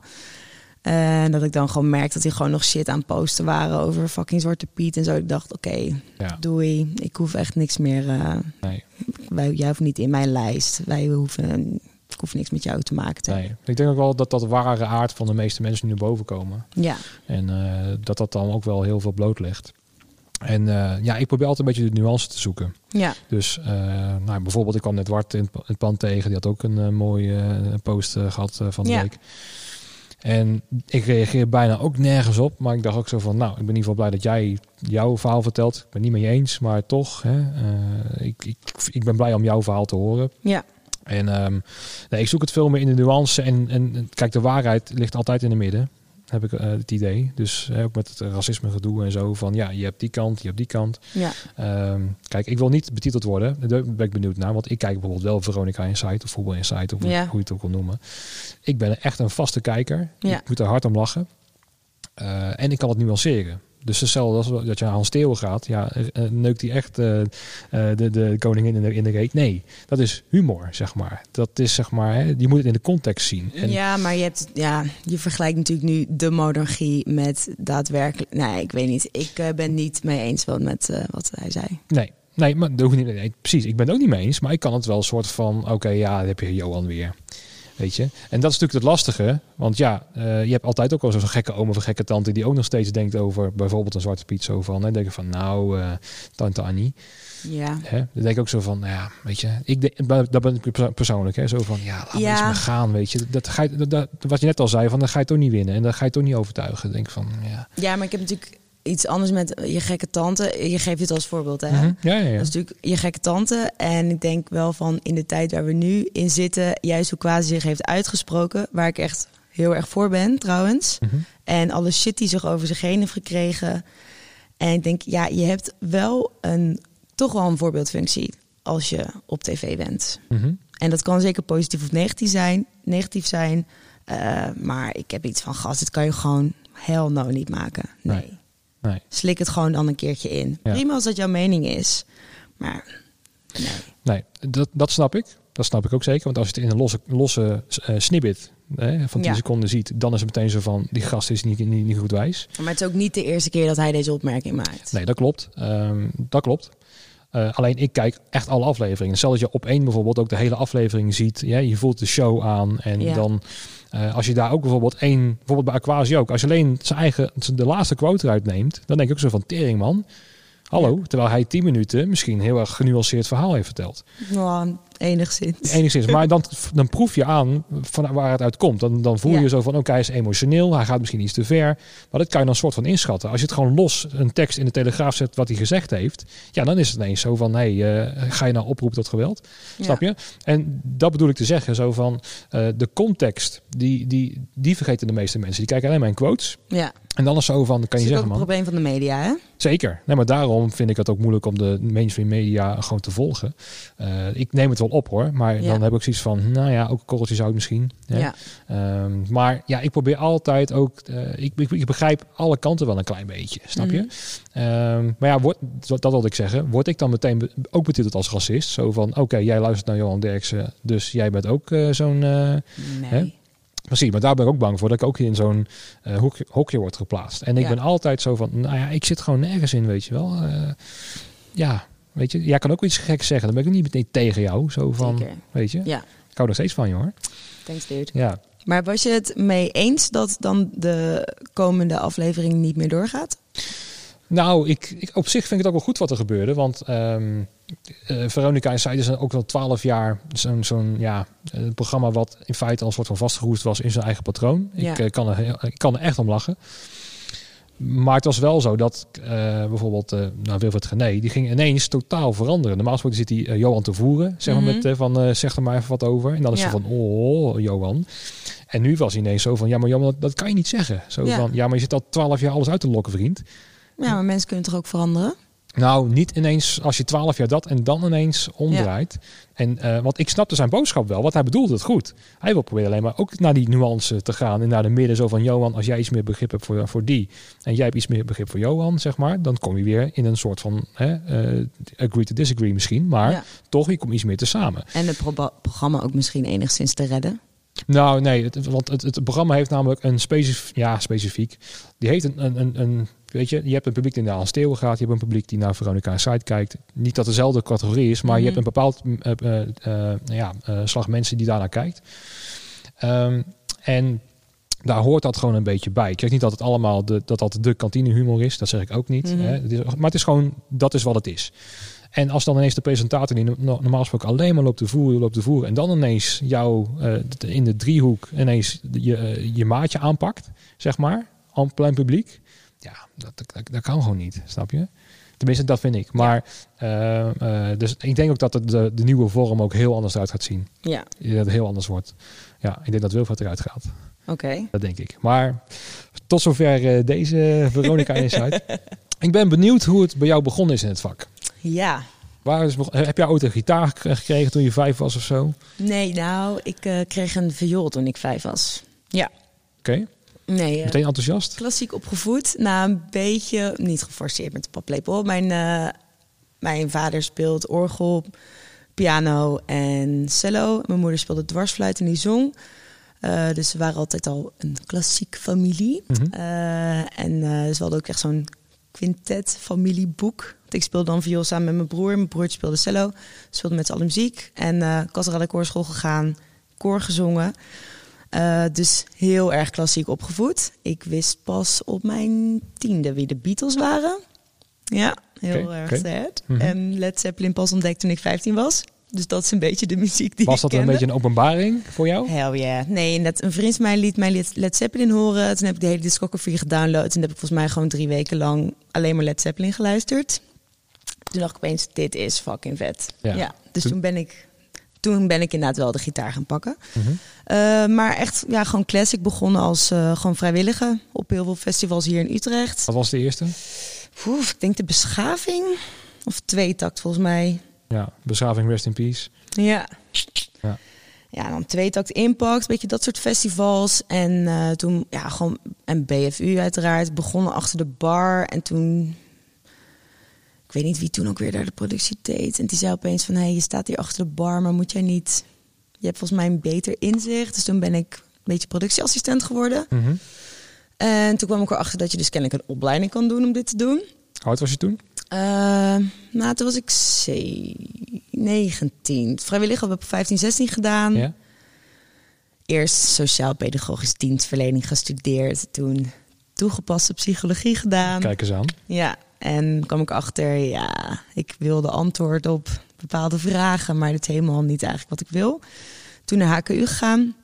En dat ik dan gewoon merk dat die gewoon nog shit aan posten waren over fucking Zwarte Piet en zo. Ik dacht, oké, ja, doei. Ik hoef echt niks meer. eh, nee, wij, jij hoeft niet in mijn lijst. Wij hoeven, ik hoef niks met jou te maken te hebben. nee. Ik denk ook wel dat dat ware aard van de meeste mensen nu boven komen. Ja, En eh, dat dat dan ook wel heel veel bloot legt. En eh, ja, ik probeer altijd een beetje de nuance te zoeken. ja, Dus nou, bijvoorbeeld, ik kwam net Wart in het pa- het pand tegen. Die had ook een mooie post eh, gehad eh, van de Ja. week. En ik reageer bijna ook nergens op. Maar ik dacht ook zo van, nou, ik ben in ieder geval blij dat jij jouw verhaal vertelt. Ik ben niet met je eens, maar toch. Hè, eh, ik, ik, ik ben blij om jouw verhaal te horen. ja, En ehm, nee, ik zoek het veel meer in de nuance. En, en kijk, de waarheid ligt altijd in het midden. Heb ik eh, het idee. Dus ook met het racisme gedoe en zo. Van ja, je hebt die kant, je hebt die kant. ja, Ehm, kijk, ik wil niet betiteld worden. Daar ben ik benieuwd naar. Want ik kijk bijvoorbeeld wel Veronica Insight of Voetbal Insight. Of hoe- Ja. hoe je het ook wil noemen. Ik ben echt een vaste kijker. Ja. Ik moet er hard om lachen. Eh, en ik kan het nuanceren. Dus hetzelfde als dat je naar Hans Theo gaat. Ja, eh, neukt hij echt eh, eh, de, de koningin in de, in de reet? Nee, dat is humor, zeg maar. Dat is zeg maar, hè, je moet het in de context zien. En, ja, maar je, hebt, ja, je vergelijkt natuurlijk nu de monarchie met daadwerkelijk... Nee, ik weet niet. Ik eh, ben niet mee eens wel met eh, wat hij zei. Nee, nee, maar niet, nee, precies. Ik ben het ook niet mee eens. Maar ik kan het wel een soort van, oké, ja, dan heb je Johan weer. Weet je? En dat is natuurlijk het lastige. Want ja, eh, je hebt altijd ook wel zo'n gekke oom of een gekke tante... die ook nog steeds denkt over bijvoorbeeld een zwarte piet. Zo van, hè, denk ik van, nou, eh, tante Annie. Ja, Hè? Dan denk ik ook zo van, nou ja, weet je... Ik denk, dat ben ik perso- persoonlijk, hè. Zo van, ja, laat Ja. eens maar gaan, weet je. Dat ga je, dat, dat- wat je net al zei, van, dan ga je toch niet winnen. En dan ga je toch niet overtuigen. Denk van, ja... ja, maar ik heb natuurlijk iets anders met je gekke tante. Je geeft dit als voorbeeld, hè? Mhm. Ja, ja, ja. Dat is natuurlijk je gekke tante. En ik denk wel van in de tijd waar we nu in zitten, juist hoe Quasi zich heeft uitgesproken, waar ik echt heel erg voor ben trouwens. Mhm. En alle shit die zich over zich heen heeft gekregen. En ik denk, ja, je hebt wel een toch wel een voorbeeldfunctie als je op tv bent. Mhm. En dat kan zeker positief of negatief zijn. Negatief zijn. Eh, maar ik heb iets van gas. Dit kan je gewoon hell no niet maken. Nee. Nee. Nee. Slik het gewoon dan een keertje in. Ja. Prima als dat jouw mening is. Maar nee. Nee, dat, dat snap ik. Dat snap ik ook zeker. Want als je het in een losse, losse eh, snippet hè, van 10 Ja. seconden ziet, dan is het meteen zo van die gast is niet, niet, niet goed wijs. Maar het is ook niet de eerste keer dat hij deze opmerking maakt. Nee, dat klopt. Ehm, dat klopt. Eh, alleen ik kijk echt alle afleveringen. Stel dat je op één bijvoorbeeld ook de hele aflevering ziet. Ja, je voelt de show aan. En Ja. dan eh, als je daar ook bijvoorbeeld één, bijvoorbeeld bij Aquasi ook. Als je alleen zijn eigen, de laatste quote eruit neemt. Dan denk ik ook zo van tering man. Hallo, terwijl hij 10 minuten misschien een heel erg genuanceerd verhaal heeft verteld. Nou, enigszins. Enigszins. Maar dan, dan proef je aan van waar het uit komt. Dan, dan voel je Ja. zo van, oké, hij is emotioneel. Hij gaat misschien iets te ver. Maar dat kan je dan soort van inschatten. Als je het gewoon los een tekst in de Telegraaf zet wat hij gezegd heeft. Ja, dan is het ineens zo van, hé, hey, eh, ga je nou oproepen tot geweld? Snap je? En dat bedoel ik te zeggen. Zo van, eh, de context, die, die, die vergeten de meeste mensen. Die kijken alleen maar in quotes. Ja, En dan is zo van, kan dat je is ook zeggen een man. probleem van de media, hè? Zeker. Nee, maar daarom vind ik het ook moeilijk om de mainstream media gewoon te volgen. Eh, ik neem het wel op hoor, maar Ja. dan heb ik zoiets van, nou ja, ook een korreltje zout misschien. Hè? Ja. Ehm, maar ja, ik probeer altijd ook, eh, ik, ik, ik begrijp alle kanten wel een klein beetje, snap je? Mhm. Ehm, maar ja, wordt, dat, dat wilde ik zeggen, word ik dan meteen be- ook betiteld als racist? Zo van, oké, jij luistert naar Johan Derksen, dus jij bent ook eh, zo'n... Nee. Hè? Precies, maar daar ben ik ook bang voor dat ik ook in zo'n eh, hokje, hokje word geplaatst. En ik Ja. ben altijd zo van, nou ja, ik zit gewoon nergens in, weet je wel. Eh, ja, weet je, jij kan ook iets geks zeggen. Dan ben ik niet meteen tegen jou. Zo van, Zeker. weet je, Ja, ik hou er steeds van je hoor. thanks dude. Ja, Maar was je het mee eens dat dan de komende aflevering niet meer doorgaat? nou, ik, ik, op zich vind ik het ook wel goed wat er gebeurde. Want ehm, eh, Veronica en Side is ook al twaalf jaar zo'n zo'n ja, een programma wat in feite al een soort van vastgeroest was in zijn eigen patroon. Ja. Ik, eh, kan er, ik kan er echt om lachen. Maar het was wel zo dat eh, bijvoorbeeld eh nou, Wilfred Gené, die ging ineens totaal veranderen. Normaal gesproken zit hij eh, Johan te voeren, zeg maar Mhm. met eh, van eh, zeg er maar even wat over. En dan is Ja. ze van oh, Johan. En nu was hij ineens zo van ja, maar Johan, dat, dat kan je niet zeggen. Zo Ja. van ja, maar je zit al twaalf jaar alles uit te lokken, vriend. Ja, maar mensen kunnen toch ook veranderen? Nou, niet ineens als je twaalf jaar dat en dan ineens omdraait. En eh, want ik snapte zijn boodschap wel, want hij bedoelde het goed. Hij wil proberen alleen maar ook naar die nuance te gaan en naar de midden. Zo van Johan, als jij iets meer begrip hebt voor, voor die en jij hebt iets meer begrip voor Johan, zeg maar, dan kom je weer in een soort van hè, eh, agree to disagree misschien, maar Ja. toch, je komt iets meer te samen. En het programma ook misschien enigszins te redden. Nou, nee, het, want het, het programma heeft namelijk een specifiek, ja, specifiek. Die heeft een, een, een, een, weet je, je hebt een publiek die naar Hans Steeuwen gaat, je hebt een publiek die naar Veronica en Site kijkt. Niet dat het dezelfde categorie is, maar je Mhm. hebt een bepaald nou ja, slag mensen die daarnaar kijkt. Ehm, en daar hoort dat gewoon een beetje bij. Ik zeg niet dat het allemaal de, dat dat de kantinehumor is, dat zeg ik ook niet. Mhm. Hè. Het is, maar het is gewoon, dat is wat het is. En als dan ineens de presentator die no- normaal gesproken alleen maar loopt te voeren, loopt te voeren, en dan ineens jou in de driehoek ineens je, je maatje aanpakt, zeg maar, aan plein publiek, ja, dat, dat, dat kan gewoon niet, snap je? Tenminste, dat vind ik. Maar eh, eh, dus ik denk ook dat het de, de nieuwe vorm ook heel anders uit gaat zien. Ja, Dat het heel anders wordt. Ja, ik denk dat Wilfred eruit gaat. oké. Dat denk ik. Maar tot zover eh, deze Veronica Insight. ik ben benieuwd hoe het bij jou begonnen is in het vak. Ja. Waar is, heb jij ooit een gitaar gek- gekregen toen je vijf was of zo? Oké. Nee, nou, ik kreeg een viool toen ik vijf was. Ja. Nee, eh, Meteen enthousiast? klassiek opgevoed. Nou, een beetje, niet geforceerd met de paplepel. Mijn, eh, mijn vader speelt orgel, piano en cello. Mijn moeder speelde dwarsfluit en die zong. Eh, dus we waren altijd al een klassiek familie. Mhm. En eh ze hadden ook echt zo'n quintet familieboek. Want ik speelde dan viool samen met mijn broer. Mijn broertje speelde cello. Speelde met z'n allen muziek. En ik was er aan de koorschool gegaan. Koor gezongen. Eh, dus heel erg klassiek opgevoed. Ik wist pas op mijn tiende wie de Beatles waren. Ja, heel erg oké. sad. Mhm. En Led Zeppelin pas ontdekt toen ik 15 was. Dus dat is een beetje de muziek die Was ik dat een beetje een openbaring voor jou? Hell yeah. Nee, net een vriend van mij liet mij Led- Led Zeppelin horen. Toen heb ik de hele discography gedownload. En heb ik volgens mij gewoon drie weken lang alleen maar Led Zeppelin geluisterd. Toen dacht ik opeens, dit is fucking vet. Ja. Ja. dus Toen- toen ben ik... Toen ben ik inderdaad wel de gitaar gaan pakken. Mhm. Eh, maar echt, ja, gewoon classic begonnen als eh, gewoon vrijwillige op heel veel festivals hier in Utrecht. Wat was de eerste? Oeh, ik denk de beschaving. Of tweetakt volgens mij. Ja, beschaving Rest in Peace. Ja. Ja. Ja, dan tweetakt impact, een beetje dat soort festivals. En eh, toen, ja, gewoon, en BFU uiteraard, begonnen achter de bar. En toen, ik weet niet wie toen ook weer daar de productie deed. En die zei opeens van, hé, hey, je staat hier achter de bar, maar moet jij niet... Je hebt volgens mij een beter inzicht. Dus toen ben ik een beetje productieassistent geworden. Mhm. En toen kwam ik erachter dat je dus kennelijk een opleiding kan doen om dit te doen. Hoe oud was je toen? Eh, nou, toen was ik ze- 19. Vrijwilliger heb ik op 15, 16 gedaan. Ja? Eerst sociaal-pedagogisch dienstverlening gestudeerd. Toen toegepaste psychologie gedaan. Kijk eens aan. Ja, en kwam ik achter, ja, ik wilde antwoord op bepaalde vragen, maar dat is helemaal niet eigenlijk wat ik wil. Toen naar HKU gegaan,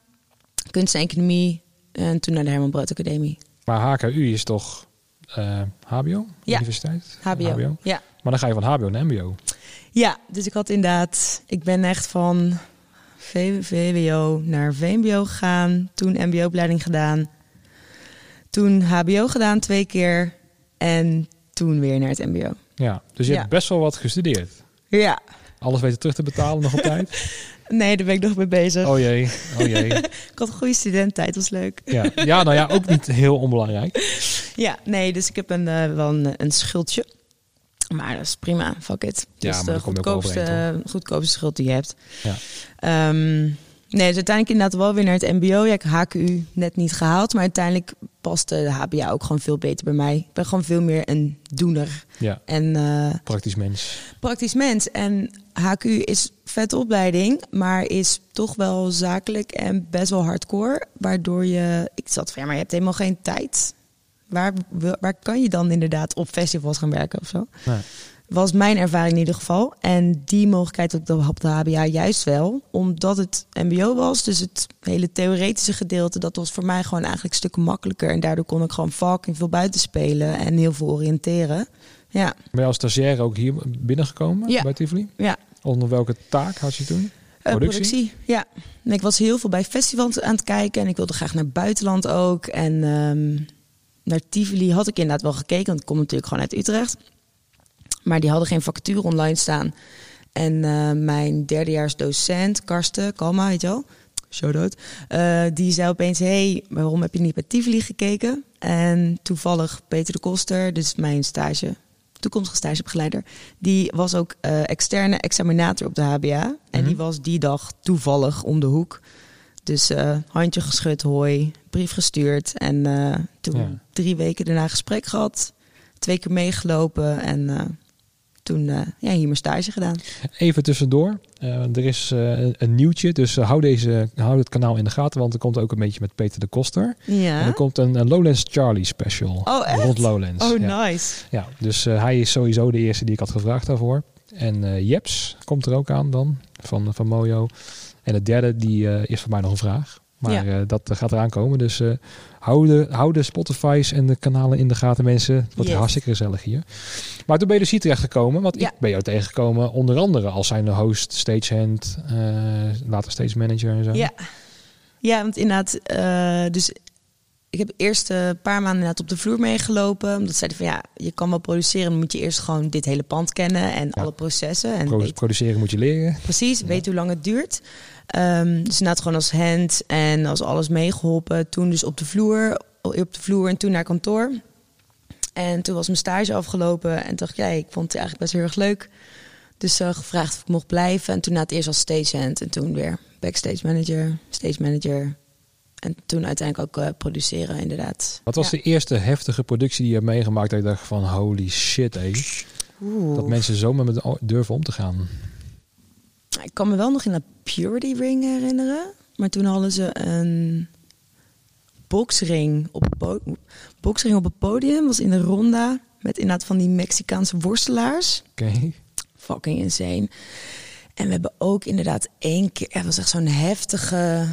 kunst en economie, en toen naar de Herman Brood Academie. Maar HKU is toch eh, HBO? Ja. Universiteit? HBO. Ja. Maar dan ga je van HBO naar MBO. Ja, dus ik had inderdaad, ik ben echt van VWO naar VMBO gegaan, toen MBO-opleiding gedaan, toen HBO gedaan twee keer en toen weer naar het MBO. Ja, dus je Ja. hebt best wel wat gestudeerd. Ja, Alles weten terug te betalen nog op tijd? nee, daar ben ik nog mee bezig. Oh jee, oh jee. Ik had een goede studententijd, was leuk. Ja. ja, nou ja, ook niet heel onbelangrijk. Ja, nee, dus ik heb een, eh, wel een, een schuldje. Maar dat is prima, fuck it. Ja, dus maar de goedkoopste, overheen, goedkoopste schuld die je hebt. Ja. Ehm, nee, dus uiteindelijk inderdaad wel weer naar het mbo. Ja, ik heb HKU net niet gehaald. Maar uiteindelijk paste de HBA ook gewoon veel beter bij mij. Ik ben gewoon veel meer een doener. Ja, En eh, praktisch mens. praktisch mens. En HQ is vette opleiding, maar is toch wel zakelijk en best wel hardcore. Waardoor je, ik zat van ja, maar je hebt helemaal geen tijd. Waar, waar kan je dan inderdaad op festivals gaan werken of zo? Nee. Was mijn ervaring in ieder geval. En die mogelijkheid op de, op de HBA juist wel. Omdat het mbo was. Dus het hele theoretische gedeelte. Dat was voor mij gewoon eigenlijk stukken makkelijker. En daardoor kon ik gewoon fucking veel buiten spelen. En heel veel oriënteren. Ja. Ben je als stagiair ook hier binnengekomen Ja. bij Tivoli? Ja. Onder welke taak had je toen? Eh, Productie? ja. En ik was heel veel bij festivals aan het kijken. En ik wilde graag naar het buitenland ook. En ehm, naar Tivoli had ik inderdaad wel gekeken. Want ik kom natuurlijk gewoon uit Utrecht. Maar die hadden geen vacature online staan. En eh, mijn derdejaars docent, Karsten Kalma, weet je wel? Shout-out. Eh, die zei opeens, hey, waarom heb je niet bij Tivoli gekeken? En toevallig Peter de Koster, dus mijn stage, toekomstige stagebegeleider... die was ook eh, externe examinator op de HBA. En Mhm. die was die dag toevallig om de hoek. Dus handje geschud, hoi, brief gestuurd. En toen Ja. drie weken daarna gesprek gehad. Twee keer meegelopen en toen eh, ja, hier mijn stage gedaan. Even tussendoor. Eh, er is eh, een, nieuwtje, dus hou, deze, hou het kanaal in de gaten, want er komt ook een beetje met Peter de Koster. En Ja. er komt een, een Lowlands Charlie special. Oh, echt? Rond Lowlands. Oh, ja. nice. Ja, dus hij is sowieso de eerste die ik had gevraagd daarvoor. En Jeps komt er ook aan dan, van, van Mojo. En de derde, die is voor mij nog een vraag. Maar Ja. dat gaat eraan komen. Dus eh hou, de, hou de Spotify's en de kanalen in de gaten, mensen. Het wordt Yes. hartstikke gezellig hier. Maar toen ben je dus hier terechtgekomen. Want Ja. ik ben jou tegengekomen onder andere als zijn host, stagehand, eh later stage manager en zo. Ja. ja, want inderdaad, eh, dus ik heb eerst eh, een paar maanden inderdaad op de vloer meegelopen. Omdat zeiden van ja, je kan wel produceren, dan moet je eerst gewoon dit hele pand kennen en alle processen. En Pro- weet- produceren moet je leren. Precies, weet hoe lang het duurt. Ehm, dus inderdaad gewoon als hand en als alles meegeholpen. Toen dus op de vloer, op de vloer en toen naar kantoor. En toen was mijn stage afgelopen en dacht ik, ja, ik vond het eigenlijk best heel erg leuk. Dus eh, gevraagd of ik mocht blijven. En toen na het eerst als stagehand en toen weer backstage manager, stage manager. En toen uiteindelijk ook eh, produceren, inderdaad. Wat was Ja. de eerste heftige productie die je hebt meegemaakt dat je dacht van holy shit, hé. Dat mensen zo met me durven om te gaan. Ik kan me wel nog in dat Purity Ring herinneren. Maar toen hadden ze een boksring op boksring op het podium. Was in de ronda met inderdaad van die Mexicaanse worstelaars. Oké. Fucking insane. En we hebben ook inderdaad één keer... Het was echt zo'n heftige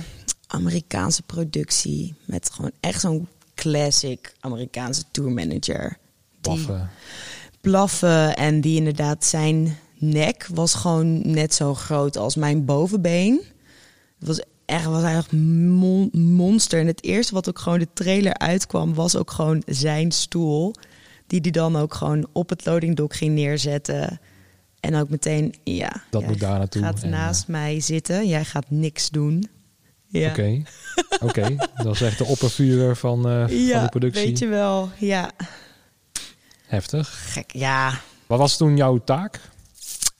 Amerikaanse productie. Met gewoon echt zo'n classic Amerikaanse tourmanager. Die- Paffen. blaffen. En die inderdaad, zijn nek was gewoon net zo groot als mijn bovenbeen. Het was echt was eigenlijk mon- monster. En het eerste wat ook gewoon de trailer uitkwam, was ook gewoon zijn stoel. Die die dan ook gewoon op het loading dock ging neerzetten. En ook meteen, ja, Dat moet daar naartoe. gaat En, eh, naast mij zitten. Jij gaat niks doen. Ja, Oké. Oké. Dat is echt de oppervuurder van, eh, van de productie. weet je wel. Ja, Heftig. gek. Ja, Wat was toen jouw taak?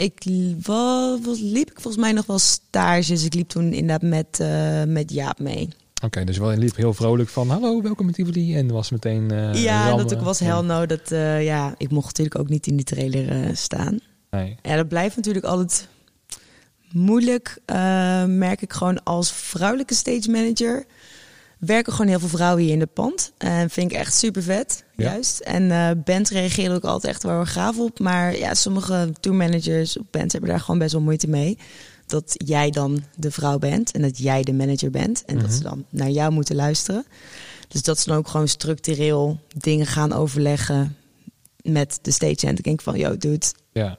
Ik liep ik volgens mij nog wel stages. Ik liep toen inderdaad met, eh, met Jaap mee. Oké, dus wel liep heel vrolijk van hallo, welkom in Tivoli. En was meteen eh ja, rammen. dat ook was hell no. Dat, eh, ja, ik mocht natuurlijk ook niet in die trailer staan. Nee. Ja, dat blijft natuurlijk altijd moeilijk. merk ik gewoon als vrouwelijke stage manager. Werken gewoon heel veel vrouwen hier in het pand. En vind ik echt super vet, Ja. juist. En eh bands reageren ook altijd echt wel erg gaaf op. Maar ja, sommige tourmanagers of bands hebben daar gewoon best wel moeite mee. Dat jij dan de vrouw bent en dat jij de manager bent. En dat Mhm. ze dan naar jou moeten luisteren. Dus dat ze dan ook gewoon structureel dingen gaan overleggen met de stage. En ik denk van, yo, dude, Ja.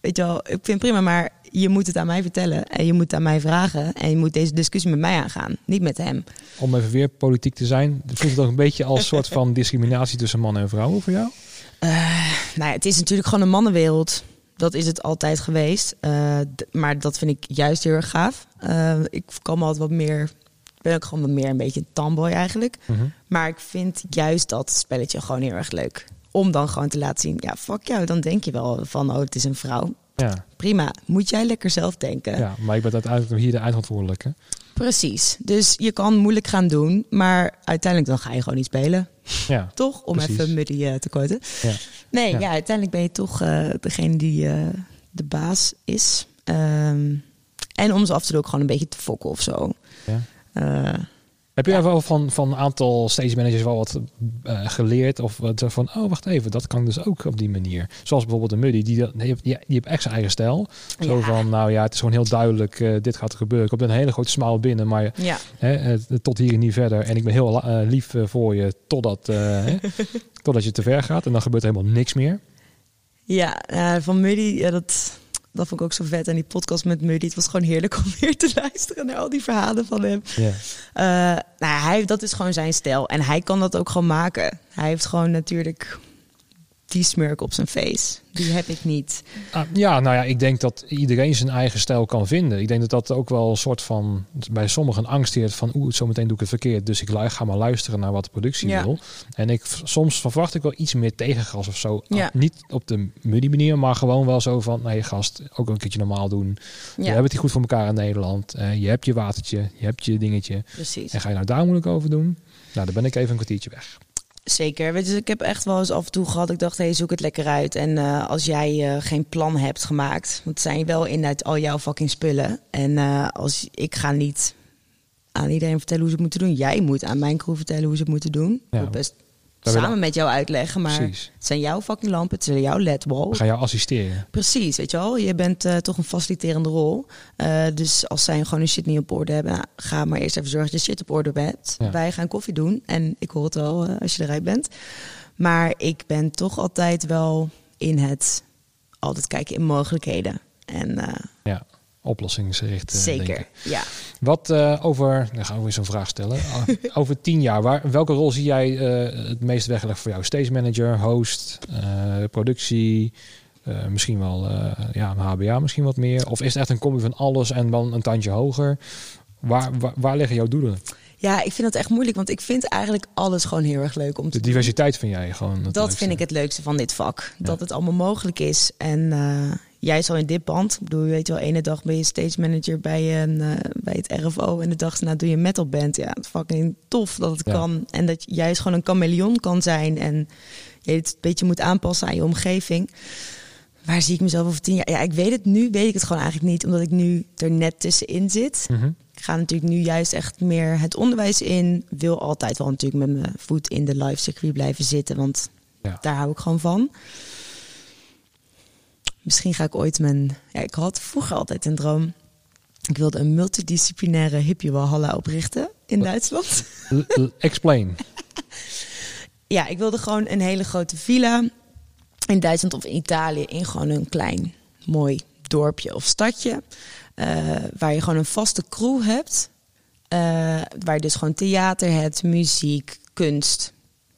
weet je wel, ik vind het prima, maar je moet het aan mij vertellen. En je moet het aan mij vragen. En je moet deze discussie met mij aangaan, niet met hem. Om even weer politiek te zijn. Voelt het ook een beetje als soort van discriminatie tussen mannen en vrouwen voor jou? Nou ja, het is natuurlijk gewoon een mannenwereld. Dat is het altijd geweest. Eh, maar dat vind ik juist heel erg gaaf. Eh, ik kan me altijd wat meer... Ik ben ook gewoon wat meer een beetje een tomboy eigenlijk. Mhm. Maar ik vind juist dat spelletje gewoon heel erg leuk. Om dan gewoon te laten zien, ja, fuck jou. Dan denk je wel van, oh, het is een vrouw. Ja. Prima, moet jij lekker zelf denken. ja, maar ik ben uiteindelijk hier de eindverantwoordelijke. Precies. Dus je kan moeilijk gaan doen, maar uiteindelijk dan ga je gewoon niet spelen. Ja. Toch? Om Precies. even Muddy eh, te quoten. Ja. Nee, Ja. ja. uiteindelijk ben je toch eh, degene die eh, de baas is. Ehm, en om ze af en toe ook gewoon een beetje te fokken of zo. Ja. Heb je Ja. wel van, van een aantal stage managers wel wat eh, geleerd? Of wat eh, van, oh wacht even, dat kan dus ook op die manier. Zoals bijvoorbeeld de Muddy, die, die, die, die heeft echt zijn eigen stijl. Zo Ja. van, nou ja, het is gewoon heel duidelijk, eh, dit gaat er gebeuren. Ik heb een hele grote smile binnen, maar Ja, hè, tot hier en niet verder. En ik ben heel lief voor je, totdat, hè, totdat je te ver gaat. En dan gebeurt er helemaal niks meer. ja van Muddy, ja, dat, dat vond ik ook zo vet. En die podcast met Muddy, het was gewoon heerlijk om weer te luisteren naar al die verhalen van hem. Eh, nou, hij, dat is gewoon zijn stijl. En hij kan dat ook gewoon maken. Hij heeft gewoon natuurlijk die smurk op zijn face. Die heb ik niet. Ah, ja, nou ja, ik denk dat iedereen zijn eigen stijl kan vinden. Ik denk dat dat ook wel een soort van bij sommigen angst heeft van oeh, zometeen doe ik het verkeerd. Dus ik ga maar luisteren naar wat de productie Ja. wil. En ik soms verwacht ik wel iets meer tegengas of zo. Ja. Ah, niet op de muddy manier, maar gewoon wel zo van nee gast, ook een keertje normaal doen. We Ja, hebben het hier goed voor elkaar in Nederland. Eh, je hebt je watertje, je hebt je dingetje. precies. En ga je nou daar moeilijk over doen? Nou, dan ben ik even een kwartiertje weg. Zeker. Weet je, ik heb echt wel eens af en toe gehad. Ik dacht, hey, zoek het lekker uit. En eh, als jij eh, geen plan hebt gemaakt, want het zijn wel inderdaad al jouw fucking spullen. En eh, als ik ga niet aan iedereen vertellen hoe ze het moeten doen. Jij moet aan mijn crew vertellen hoe ze het moeten doen. Ja. Best Samen met jou uitleggen, maar Precies. het zijn jouw fucking lampen, het zijn jouw ledwall. We gaan jou assisteren. Precies, weet je wel. Je bent eh, toch een faciliterende rol. Eh, dus als zij gewoon hun shit niet op orde hebben, nou, ga maar eerst even zorgen dat je shit op orde bent. Ja. Wij gaan koffie doen en ik hoor het wel eh, als je eruit bent. Maar ik ben toch altijd wel in het altijd kijken in mogelijkheden. En Ja, oplossingsgericht. eh, zeker, denken. ja. Wat eh, over, dan gaan we weer zo'n vraag stellen. Ah, over tien jaar, waar, welke rol zie jij eh, het meest weggelegd voor jou? Stage manager, host, productie, misschien wel ja, een HBA, misschien wat meer? Of is het echt een combi van alles en dan een tandje hoger? Waar, waar, waar liggen jouw doelen? Ja, ik vind dat echt moeilijk, want ik vind eigenlijk alles gewoon heel erg leuk om te De doen. diversiteit vind jij gewoon Dat leukste. vind ik het leukste van dit vak. Ja. Dat het allemaal mogelijk is. En jij zal in dit band, ik bedoel, je weet wel, ene dag ben je stage manager bij, een, eh, bij het RFO en de dag daarna doe je metal band. Ja, fucking tof dat het Ja. kan. En dat je juist gewoon een chameleon kan zijn en je het een beetje moet aanpassen aan je omgeving. Waar zie ik mezelf over tien jaar? Ja, ik weet het nu, weet ik het gewoon eigenlijk niet, omdat ik nu er net tussenin zit. Mhm. Ik ga natuurlijk nu juist echt meer het onderwijs in. Wil altijd wel natuurlijk met mijn voet in de live circuit blijven zitten. Want Ja. daar hou ik gewoon van. Misschien ga ik ooit mijn... Ja, ik had vroeger altijd een droom. Ik wilde een multidisciplinaire hippie walhalla oprichten in Duitsland. Explain. Ja, ik wilde gewoon een hele grote villa in Duitsland of in Italië. In gewoon een klein, mooi dorpje of stadje. eh, waar je gewoon een vaste crew hebt. eh, waar je dus gewoon theater hebt, muziek, kunst.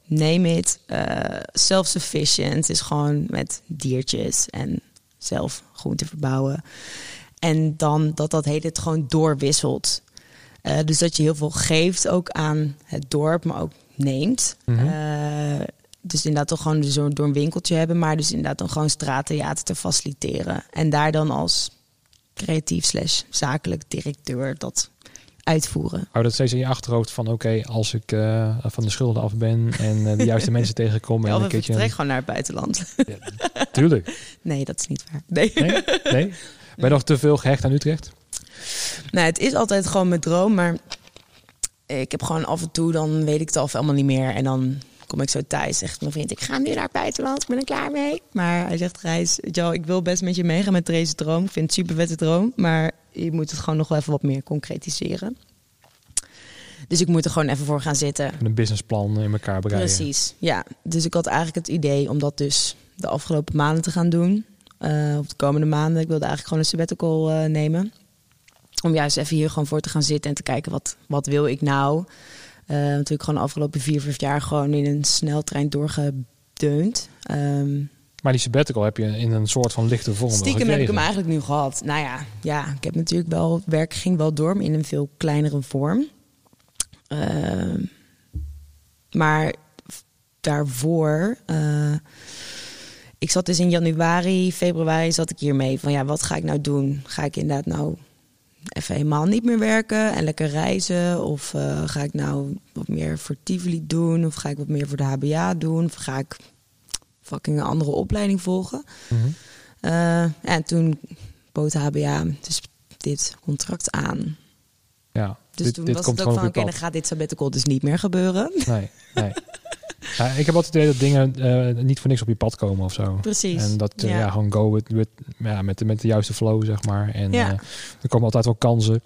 Name it. eh, self-sufficient. is gewoon met diertjes en zelf groenten verbouwen. En dan dat dat hele het gewoon doorwisselt. Eh, dus dat je heel veel geeft ook aan het dorp, maar ook neemt. Eh, dus inderdaad toch gewoon zo door een winkeltje hebben, maar dus inderdaad dan gewoon straattheater te faciliteren. En daar dan als creatief slash zakelijk directeur dat uitvoeren. Hou dat steeds in je achterhoofd van oké, als ik eh, van de schulden af ben en eh, de juiste mensen tegenkom. En Ja, een ik keertje... vertrek gewoon naar het buitenland. Tuurlijk. nee, dat is niet waar. Nee. Nee? nee? Ben je nog te veel gehecht aan Utrecht? Nou, het is altijd gewoon mijn droom, maar ik heb gewoon af en toe, dan weet ik het al allemaal niet meer. En dan kom ik zo thuis, zegt mijn vriend, ik ga nu naar het buitenland, ik ben er klaar mee. Maar hij zegt, Reis, ik wil best met je meegaan met deze droom. Ik vind het super vette droom, maar je moet het gewoon nog wel even wat meer concretiseren. Dus ik moet er gewoon even voor gaan zitten. Een businessplan in elkaar breien. Precies, ja. Dus ik had eigenlijk het idee om dat dus de afgelopen maanden te gaan doen. Eh of de komende maanden. Ik wilde eigenlijk gewoon een sabbatical eh, nemen. Om juist even hier gewoon voor te gaan zitten en te kijken wat, wat wil ik nou. Eh natuurlijk gewoon de afgelopen vier, vijf jaar gewoon in een sneltrein doorgedeund. Ehm, Maar die sabbatical heb je in een soort van lichte vorm Stiekem heb ik hem eigenlijk nu gehad. Nou ja, ja, ik heb natuurlijk wel, werk ging wel door, maar in een veel kleinere vorm. Ehm, maar daarvoor, eh, ik zat dus in januari, februari zat ik hiermee van ja, wat ga ik nou doen? Ga ik inderdaad nou even helemaal niet meer werken en lekker reizen? Of eh, ga ik nou wat meer voor Tivoli doen? Of ga ik wat meer voor de HBA doen? Of ga ik fucking een andere opleiding volgen? Mhm. Eh, en toen bood HBA dus dit contract aan. Ja. Dus Dit- toen dit was komt het ook van, oké, dan gaat dit sabbatical dus niet meer gebeuren. Nee, nee. ja, ik heb altijd het idee dat dingen eh, niet voor niks op je pad komen of zo. Precies. En dat, eh, Ja. ja. gewoon go with, with, ja, met, de, met de juiste flow, zeg maar. En Ja. eh, er komen altijd wel kansen.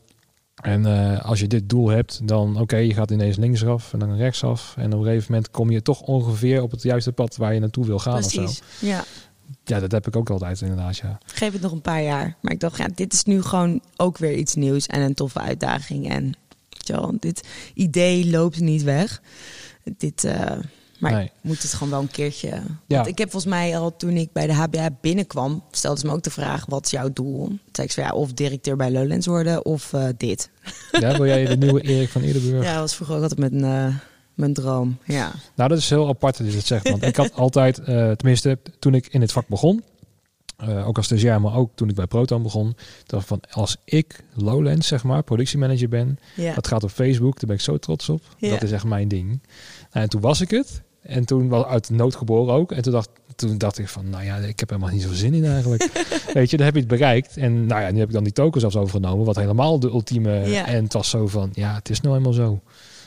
En als je dit doel hebt, dan oké, je gaat ineens linksaf en dan rechtsaf. En op een gegeven moment kom je toch ongeveer op het juiste pad waar je naartoe wil gaan of Precies. zo. Ja. Ja, dat heb ik ook altijd inderdaad, ja. Geef het nog een paar jaar. Maar ik dacht, ja, dit is nu gewoon ook weer iets nieuws en een toffe uitdaging. En wel, dit idee loopt niet weg. Dit, maar Nee. ik moet het gewoon wel een keertje. Ja. Want ik heb volgens mij al toen ik bij de HBA binnenkwam, stelden ze me ook de vraag: wat is jouw doel? Toen zei ik zo, ja, of directeur bij Lowlands worden of eh, dit. ja wil jij de nieuwe Erik van Eerdenburg? Ja, dat was vroeger ook altijd mijn, eh, mijn droom. Ja. Nou, dat is heel apart dat je het zegt. Want ik had altijd, eh, tenminste toen ik in het vak begon, ook als stagiair, maar ook toen ik bij Proton begon, dacht van als ik Lowlands, zeg maar, productiemanager ben, Ja. dat gaat op Facebook, daar ben ik zo trots op. Ja. Dat is echt mijn ding. Nou, en toen was ik het. En toen was uit nood geboren ook. En toen dacht, toen dacht ik van, nou ja, ik heb helemaal niet zoveel zin in eigenlijk. Weet je, dan heb je het bereikt. En nou ja, nu heb ik dan die tokens zelfs overgenomen, wat helemaal de ultieme. Ja. En het was zo van, ja, het is nou helemaal zo.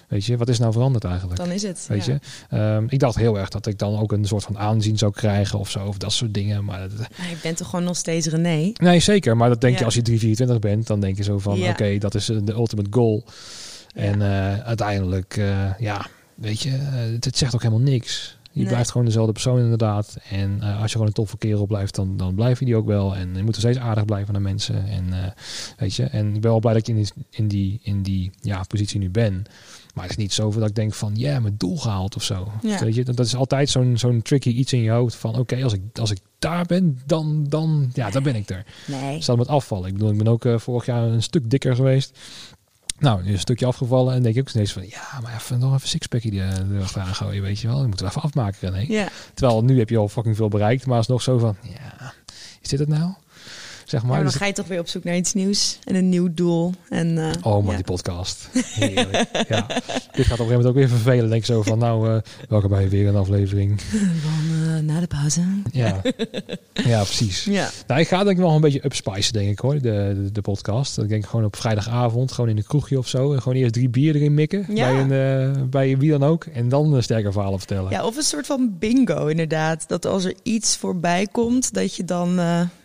Weet je, wat is nou veranderd eigenlijk? Dan is het. Weet ja. je, Ehm, ik dacht heel erg dat ik dan ook een soort van aanzien zou krijgen of zo, of dat soort dingen. Maar dat, Maar je bent toch gewoon nog steeds René? nee, zeker. Maar dat denk Ja. je als je 324 bent, dan denk je zo van, Ja. oké, dat is eh, de ultimate goal. En eh, uiteindelijk, eh, ja, weet je, eh, het, het zegt ook helemaal niks. Je Nee. blijft gewoon dezelfde persoon inderdaad. En eh, als je gewoon een toffe kerel blijft, dan, dan blijf je die ook wel. En je moet er steeds aardig blijven naar mensen. En eh, weet je, en ik ben wel blij dat ik in die, in die, in die ja, positie nu ben. Maar het is niet zoveel dat ik denk van, ja, mijn doel gehaald of zo. Ja. Weet je, dat, dat is altijd zo'n zo'n tricky iets in je hoofd van, oké, als, ik, als ik daar ben, dan, dan, ja, dan ben ik er. Nee. Zal met afvallen. Ik bedoel, ik ben ook vorig jaar een stuk dikker geweest. Nou, nu is een stukje afgevallen en denk ik ook steeds van, ja, maar even nog even sixpackje die, eh, erachteraan gooien, weet je wel. Je moet er even afmaken, René. Ja. Terwijl nu heb je al fucking veel bereikt, maar is nog zo van, ja, is dit het nou? Zeg maar. maar dan Dus- ga je toch weer op zoek naar iets nieuws en een nieuw doel. En, eh, Oh man, ja. die podcast. Heerlijk. ja. Dit gaat op een gegeven moment ook weer vervelen. Denk ik zo van, nou, eh, welkom bij weer een aflevering. Dan eh, na de pauze. Ja, ja precies. Ja. Nou, ik ga denk ik nog een beetje upspicen, denk ik hoor, de, de, de podcast. Dat ik denk gewoon op vrijdagavond, gewoon in een kroegje of zo. En gewoon eerst drie bier erin mikken. Ja. Bij, een, bij wie dan ook. En dan een sterke verhalen vertellen. ja, of een soort van bingo inderdaad. Dat als er iets voorbij komt, dat je dan,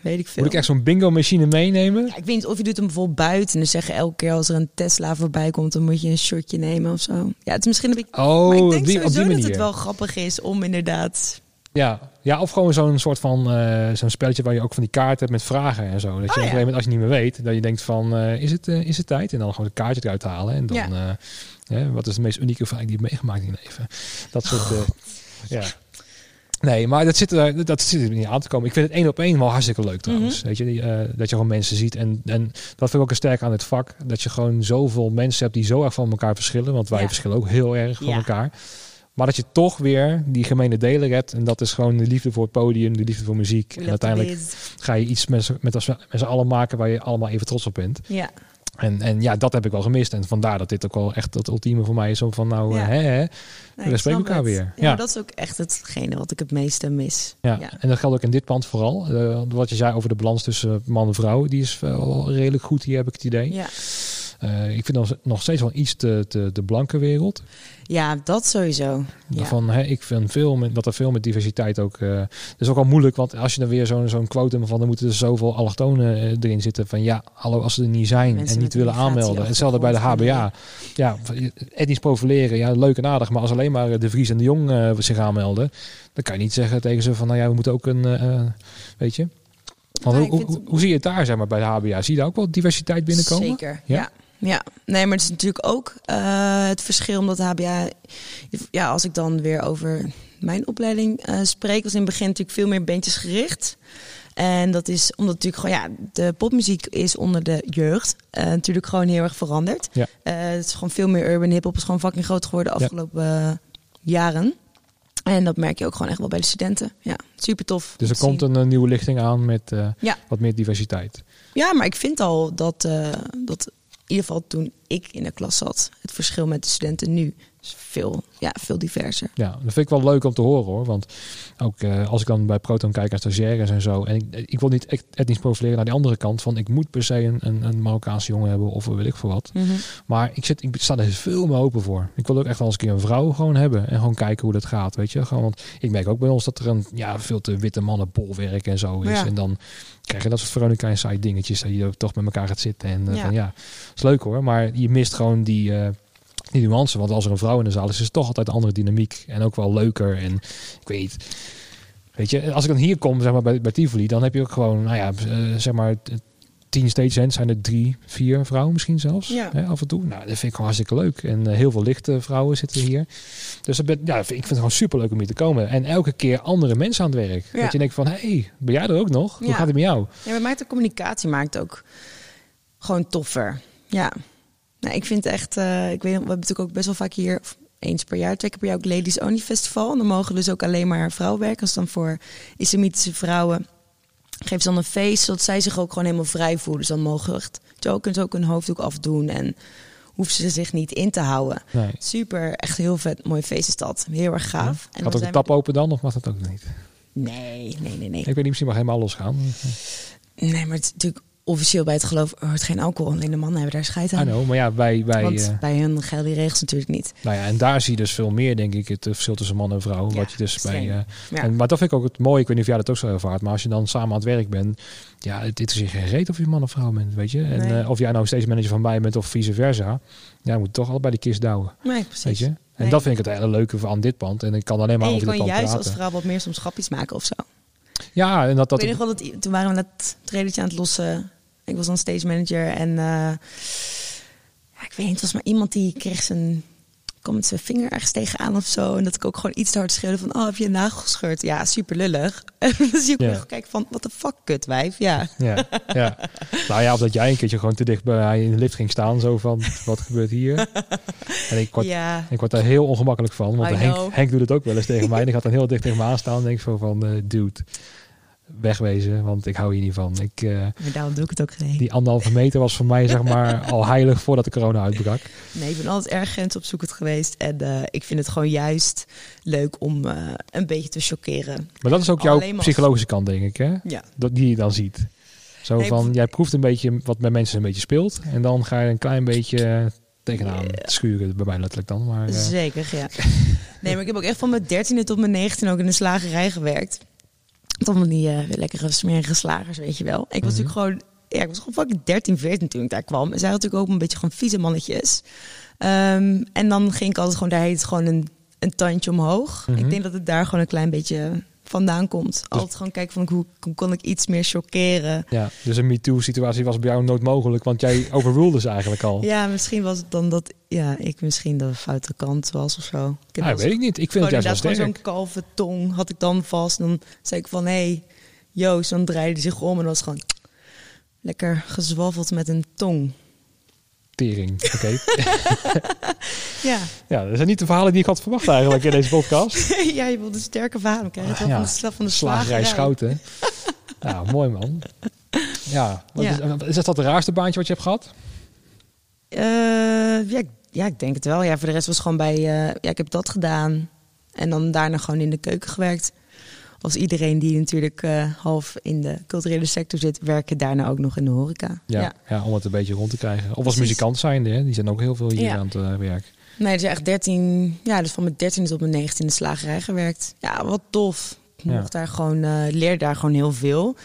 weet ik veel. Moet ik echt zo'n bingo machine meenemen? Ja, ik weet niet of je doet hem bijvoorbeeld buiten. En dan zeggen elke keer als er een Tesla voorbij komt, dan moet je een shotje nemen of zo. Ja, het is misschien een beetje... Oh, maar ik denk die, sowieso die dat het wel grappig is om inderdaad... Ja. ja, of gewoon zo'n soort van eh, zo'n spelletje waar je ook van die kaarten hebt met vragen en zo. Dat je op een gegeven moment, als je niet meer weet, dat je denkt van, eh, is, het, eh, is het tijd? En dan gewoon een kaartje eruit halen. En dan, Ja. wat is de meest unieke vraag die je meegemaakt in je leven? Dat soort, eh, ja. Nee, maar dat zit, er, dat zit er niet aan te komen. Ik vind het één op één wel hartstikke leuk trouwens. Mhm. Weet je, eh, dat je gewoon mensen ziet. En, en dat vind ik ook een sterk aan het vak. Dat je gewoon zoveel mensen hebt die zo erg van elkaar verschillen. Want wij Ja. verschillen ook heel erg van Ja. elkaar. Maar dat je toch weer die gemene deler hebt. En dat is gewoon de liefde voor het podium, de liefde voor muziek. En uiteindelijk ga je iets met, met, als- met z'n allen maken waar je allemaal even trots op bent. Ja, En, en ja, dat heb ik wel gemist. En vandaar dat dit ook wel echt het ultieme voor mij is. Om van nou, Ja. hè, hè. nee, We spreken elkaar het. weer. Ja, Ja. dat is ook echt hetgene wat ik het meeste mis. Ja. Ja. en dat geldt ook in dit pand vooral. Eh, wat je zei over de balans tussen man en vrouw, die is wel redelijk goed hier, heb ik het idee. Ja. Eh, ik vind nog, nog steeds wel iets te, te de blanke wereld. ja, dat sowieso. Ja. Van, hè, ik vind veel met, dat er veel met diversiteit ook. eh dat is ook al moeilijk, want als je dan weer zo'n zo'n quotum van dan moeten er zoveel allochtonen eh, erin zitten. Van ja, hallo, als ze er niet zijn Mensen en niet willen aanmelden. Hetzelfde bij de HBA. Ja, etnisch profileren, ja, leuk en aardig. Maar als alleen maar de Vries en de Jong eh, zich aanmelden, dan kan je niet zeggen tegen ze van nou ja, we moeten ook een, eh, eh, weet je. Want hoe, hoe, zie je het daar zeg maar bij de HBA? Zie je daar ook wel diversiteit binnenkomen? Zeker, Ja? ja. Ja. nee, maar het is natuurlijk ook eh, het verschil omdat HBA... Ja, als ik dan weer over mijn opleiding eh, spreek... was in het begin natuurlijk veel meer bandjes gericht. En dat is omdat natuurlijk gewoon... Ja, de popmuziek is onder de jeugd eh, natuurlijk gewoon heel erg veranderd. Ja. Het is gewoon veel meer urban hip-hop. is gewoon fucking groot geworden de afgelopen jaren. En dat merk je ook gewoon echt wel bij de studenten. Ja, super tof. Dus er komt zien. een, nieuwe lichting aan met Ja. wat meer diversiteit. Ja, maar ik vind al dat, dat in ieder geval toen ik in de klas zat, het verschil met de studenten nu Dus veel, ja, veel diverser. Ja, dat vind ik wel leuk om te horen hoor. Want ook eh, als ik dan bij Proton kijk naar stagiaires en zo. En ik, ik wil niet echt etnisch profileren naar die andere kant. Van ik moet per se een, een, een Marokkaanse jongen hebben of wil ik voor wat. Mhm. Maar ik, zit, ik sta er veel meer open voor. Ik wil ook echt wel eens een keer een vrouw gewoon hebben. En gewoon kijken hoe dat gaat. Weet je, gewoon, want ik merk ook bij ons dat er een ja, veel te witte mannen bolwerk en zo is. Ja. En dan krijg je dat soort Veronica en side dingetjes. Dat je toch met elkaar gaat zitten. En eh, Ja. van ja, is leuk hoor. Maar je mist gewoon die. eh, die nuance, want als er een vrouw in de zaal is, is het toch altijd een andere dynamiek en ook wel leuker. En ik weet weet je, als ik dan hier kom, zeg maar bij, bij Tivoli, dan heb je ook gewoon, nou ja, eh, zeg maar tien stage hands zijn er drie, vier vrouwen misschien zelfs, Ja. hè, af en toe. Nou, dat vind ik gewoon hartstikke leuk. En eh, heel veel lichte vrouwen zitten hier. Dus dat ben, ja, ik vind het gewoon super leuk om hier te komen. En elke keer andere mensen aan het werk. Ja. Dat je denkt van, hé, hey, ben jij er ook nog? Hoe gaat het met jou? Ja, bij mij de communicatie maakt ook gewoon toffer. Ja. Nou, ik vind echt, eh, ik weet, we hebben natuurlijk ook best wel vaak hier eens per jaar, twee keer per jaar ook Ladies Only Festival. En dan mogen dus ook alleen maar vrouwen werken. Als dan voor islamitische vrouwen geven ze dan een feest, zodat zij zich ook gewoon helemaal vrij voelen. Dus dan mogen echt tokens ook hun hoofddoek afdoen en hoeven ze zich niet in te houden. Nee. Super, echt heel vet, mooi feest is dat. Heel erg gaaf. En Gaat dan ook de tap open dan, of mag dat ook niet? Nee, nee, nee, nee. Ik weet niet, misschien mag helemaal losgaan. Nee, maar het is natuurlijk officieel bij het geloof hoort geen alcohol. Alleen de mannen hebben daar scheid aan. know, maar ja, bij, bij, Want eh, bij hun gelden die regels natuurlijk niet. Nou ja, en daar zie je dus veel meer, denk ik, het verschil tussen man en vrouw. Ja, wat je dus bij. Ja. en, maar dat vind ik ook het mooie. Ik weet niet of jij dat ook zo ervaart. Maar als je dan samen aan het werk bent, ja, het is je geen reet of je man of vrouw bent, weet je. En Nee. eh, of jij nou steeds manager van mij bent of vice versa. Ja, je moet toch allebei die kist douwen, Nee, precies. weet je. En Nee. dat vind ik het hele leuke van dit pand. En ik kan alleen maar En je over dit kan pand juist als praten. vrouw wat meer soms grapjes maken of zo. Ja, en dat dat. ik weet nog wel dat toen waren we net trailertje aan het lossen. Ik was dan stage manager en eh, ja, ik weet niet, het was maar iemand die kreeg zijn kwam met zijn vinger ergens tegenaan of zo. En dat ik ook gewoon iets te hard schreeuwde van, oh, heb je een nagel gescheurd? Ja, super lullig. En dan zie ik Ja. me echt kijken van, wat de fuck, kutwijf. Ja. Ja, ja. Nou ja, of dat jij een keertje gewoon te dicht bij in de lift ging staan. Zo van, wat gebeurt hier? En ik word, ja. ik word daar heel ongemakkelijk van. Want Henk. Henk doet het ook wel eens tegen mij. En die gaat dan heel dicht tegen me aanstaan. En denk ik zo van, eh, dude, wegwezen. Want ik hou hier niet van. Ik, eh, Maar daarom doe ik het ook geen. die anderhalve meter was voor mij zeg maar al heilig voordat de corona uitbrak. Nee, ik ben altijd erg grensopzoekend geweest. En eh, ik vind het gewoon juist leuk om eh, een beetje te chockeren. Maar dat is ook jouw als- psychologische kant, denk ik. Hè? Ja. Dat, die je dan ziet. Zo Nee, van, jij proeft een beetje wat bij mensen een beetje speelt. En dan ga je een klein beetje tegenaan schuren. Bij mij letterlijk dan. Maar, Zeker, ja. Nee, maar ik heb ook echt van mijn dertiende tot mijn 19 ook in de slagerij gewerkt. Tot van die eh, lekkere smerige slagers, weet je wel. Ik was Mhm. natuurlijk gewoon... Ja, ik was gewoon fucking 13, 14 toen ik daar kwam. En zij had natuurlijk ook een beetje gewoon vieze mannetjes. Ehm, en dan ging ik altijd gewoon, daar heet het gewoon een, een tandje omhoog. Mhm. Ik denk dat het daar gewoon een klein beetje vandaan komt. Altijd gewoon kijken van hoe, hoe kon ik iets meer chockeren. ja, dus een MeToo-situatie was bij jou nooit mogelijk. Want jij overruled ze eigenlijk al. Ja, misschien was het dan dat ja, ik misschien de foute kant was of zo. Ik wel weet ik niet. Ik vind het juist wel sterk. zo'n kalventong had ik dan vast. En dan zei ik van, hé, hey, Joost. Dan draaide zich om en was gewoon lekker gezwaffeld met een tong. Tering. Oké. Ja, ja, dat zijn niet de verhalen die ik had verwacht eigenlijk in deze podcast. ja je wilde sterke verhalen krijgen. Het Ja. van de slag van de Slagerij slagerij. Schouten. Ja, mooi man. Ja, Ja. Is, is dat het raarste baantje wat je hebt gehad? Eh, ja, ik- ja, ik denk het wel. Ja, voor de rest was gewoon bij... eh, ja, ik heb dat gedaan. En dan daarna gewoon in de keuken gewerkt. Als iedereen die natuurlijk eh, half in de culturele sector zit... werken daarna ook nog in de horeca. Ja, ja. om het een beetje rond te krijgen. Of als Precies. muzikant zijnde, hè? die zijn ook heel veel hier Ja. aan het eh, werk. Nee, dus echt 13, ja, dus van mijn 13 tot mijn 19 in de slagerij gewerkt. Ja, wat tof. Ik mocht daar gewoon, eh leer daar gewoon heel veel.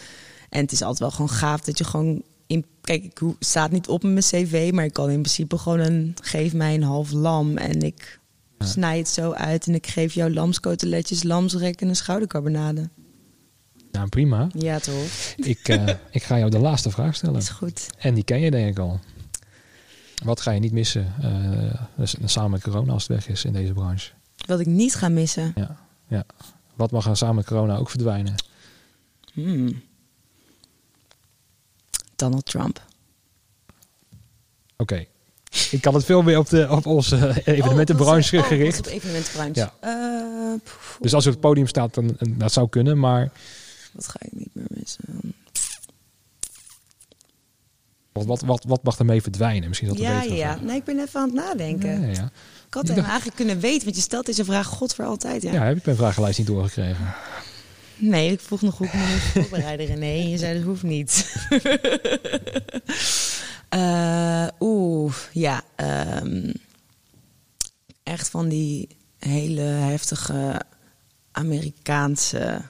En het is altijd wel gewoon gaaf dat je gewoon in, kijk, ik staat niet op in mijn cv, maar ik kan in principe gewoon een, geef mij een half lam en ik Ja. snij het zo uit en ik geef jou lamskoteletjes, lamsrek en een schoudercarbonade. Ja, prima. Ja, toch? Ik, eh, ik ga jou de laatste vraag stellen. Is goed. En die ken je denk ik al. Wat ga je niet missen eh, dus samen met corona als het weg is in deze branche? Wat ik niet ga missen. Ja, ja. Wat mag er samen met corona ook verdwijnen? Hmm. Donald Trump. Oké. Ik kan het veel meer op, de, op onze evenementenbranche Oh, is- oh, gericht. is op evenementenbranche. Ja. Eh, Dus als je op het podium staat, dan dan- dat zou kunnen. Maar Wat ga ik niet meer missen? Wat, wat, wat, wat mag ermee verdwijnen? Misschien is dat Ja, ja. Nee, ik ben even aan het nadenken. Ja, ja. Ik had hem eigenlijk kunnen weten, want je stelt deze vraag god voor altijd. Ja. Ja, heb ik mijn vragenlijst niet doorgekregen. Nee, ik vroeg nog hoe ik me moest voorbereiden. En je zei dat hoeft niet. Eh, Oeh, ja. ehm, echt van die hele heftige Amerikaanse...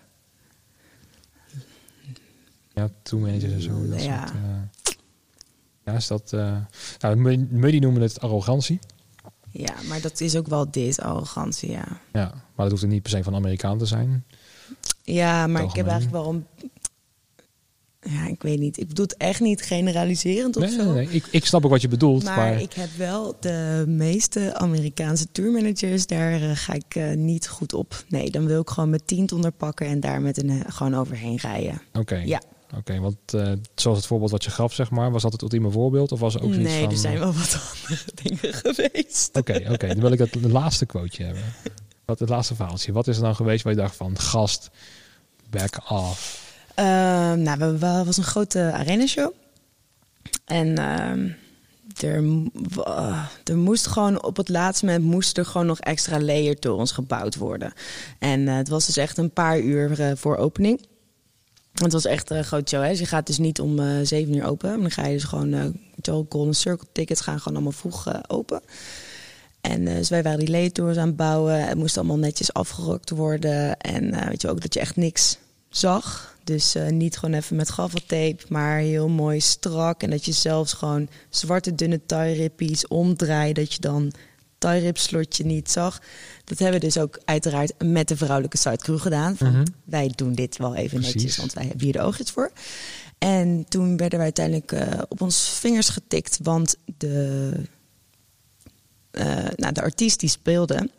Ja, tourmanagers en zo. Dat Ja. soort, eh, ja, is dat... eh nou, de me- media noemen het arrogantie. Ja, maar dat is ook wel dit, arrogantie, ja. Ja, maar dat hoeft er niet per se van Amerikaan te zijn. Ja, maar ik heb eigenlijk wel een... Ja, ik weet niet. Ik bedoel het echt niet generaliserend of Nee, zo. nee, nee. Ik, ik snap ook wat je bedoelt. Maar, Maar, ik heb wel de meeste Amerikaanse tourmanagers, daar eh, ga ik eh, niet goed op. Nee, dan wil ik gewoon mijn tien onder pakken en daar met een gewoon overheen rijden. Oké, Ja. Oké, want eh, zoals het voorbeeld wat je gaf, zeg maar, was dat het ultieme voorbeeld? Of was er ook zoiets nee, van... er zijn wel wat andere dingen geweest. Oké, oké. Dan wil ik het laatste quoteje hebben. Wat het laatste verhaaltje. Wat is er dan geweest waar je dacht van, gast, back off. Ehm, nou, we, we was een grote arena show. En ehm, er, eh, er moest gewoon op het laatste moment moest er gewoon nog extra layer torens gebouwd worden. En eh, het was dus echt een paar uur voor opening. Het was echt een groot show. Hè? Dus je gaat dus niet om eh zeven uur open. Maar dan ga je dus gewoon, wel, Golden Circle tickets gaan gewoon allemaal vroeg eh, open. En dus wij waren die laytours aan het bouwen. Het moest allemaal netjes afgerokt worden. En weet je ook dat je echt niks zag. Dus niet gewoon even met gaffeltape, maar heel mooi strak. En dat je zelfs gewoon zwarte dunne tie omdraait. Dat je dan tie slotje niet zag. Dat hebben we dus ook uiteraard met de vrouwelijke sidecrew gedaan. Van, Mhm. Wij doen dit wel even Precies. netjes, want wij hebben hier de oogjes voor. En toen werden wij uiteindelijk eh, op ons vingers getikt, want de, eh, nou, de artiest die speelde,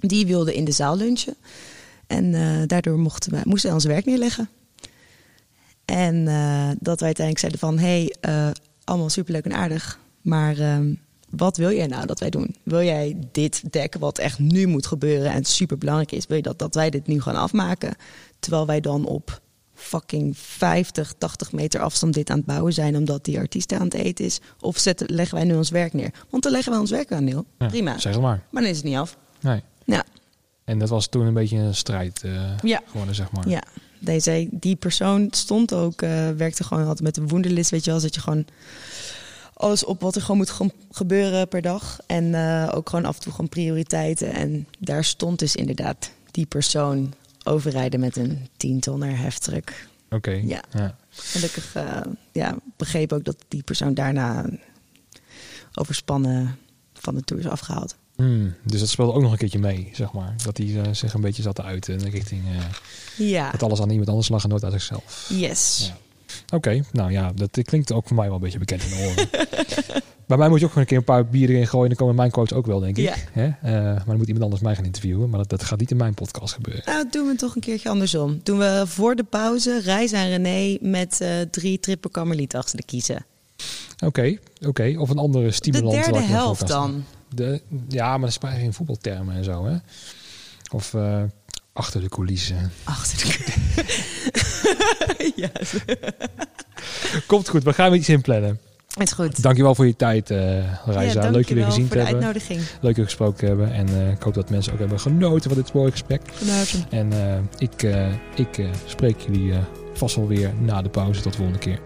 die wilde in de zaal lunchen. En eh, daardoor mochten wij, moesten wij ons werk neerleggen. En dat wij uiteindelijk zeiden van... hé, hey, allemaal superleuk en aardig... maar ehm, wat wil jij nou dat wij doen? Wil jij dit dekken wat echt nu moet gebeuren... en super belangrijk is, wil je dat, dat wij dit nu gaan afmaken? Terwijl wij dan op fucking 50, 80 meter afstand dit aan het bouwen zijn... omdat die artiest aan het eten is? Of zetten, leggen wij nu ons werk neer? Want dan leggen wij ons werk aan, Neil. Ja, Prima. Zeg het maar. Maar dan is het niet af. Nee. Ja. En dat was toen een beetje een strijd eh, Ja. geworden, zeg maar. Ja, deze, die persoon stond ook, eh, werkte gewoon altijd met de woendelist, weet je wel. Dat je gewoon alles op wat er gewoon moet ge- gebeuren per dag. En eh, ook gewoon af en toe gewoon prioriteiten. En daar stond dus inderdaad die persoon overrijden met een 10 tonner heftruck. Oké. Ja. ja. Gelukkig eh, ja, begreep ook dat die persoon daarna overspannen van de tour is afgehaald. Hmm, dus dat speelde ook nog een keertje mee, zeg maar. Dat hij eh, zich een beetje zat te uiten richting... Ja, dat alles aan iemand anders lag en nooit uit zichzelf. yes. Ja. Oké, nou ja, dat klinkt ook voor mij wel een beetje bekend in de oren. Bij mij moet je ook gewoon een keer een paar bieren in gooien. Dan komen mijn quotes ook wel, denk ik. Ja. Hè? Eh, maar dan moet iemand anders mij gaan interviewen. Maar dat, dat gaat niet in mijn podcast gebeuren. Nou, doen we toch een keertje andersom. Doen we voor de pauze Reis en René met eh, drie triple karmeliet achter de kiezen. Oké, oké. Of een andere De stimulant. derde me voor helft dan. De, ja, maar dat is maar geen voetbaltermen en zo, hè? Of eh, achter de coulissen. Achter de Komt goed, we gaan iets inplannen. is goed. Dankjewel voor je tijd, Reisa. Ja, Leuk jullie gezien te hebben. uitnodiging. Leuk jullie gesproken hebben. En eh, ik hoop dat mensen ook hebben genoten van dit mooie gesprek. En eh, ik, ik spreek jullie vast wel weer na de pauze. Tot de volgende keer.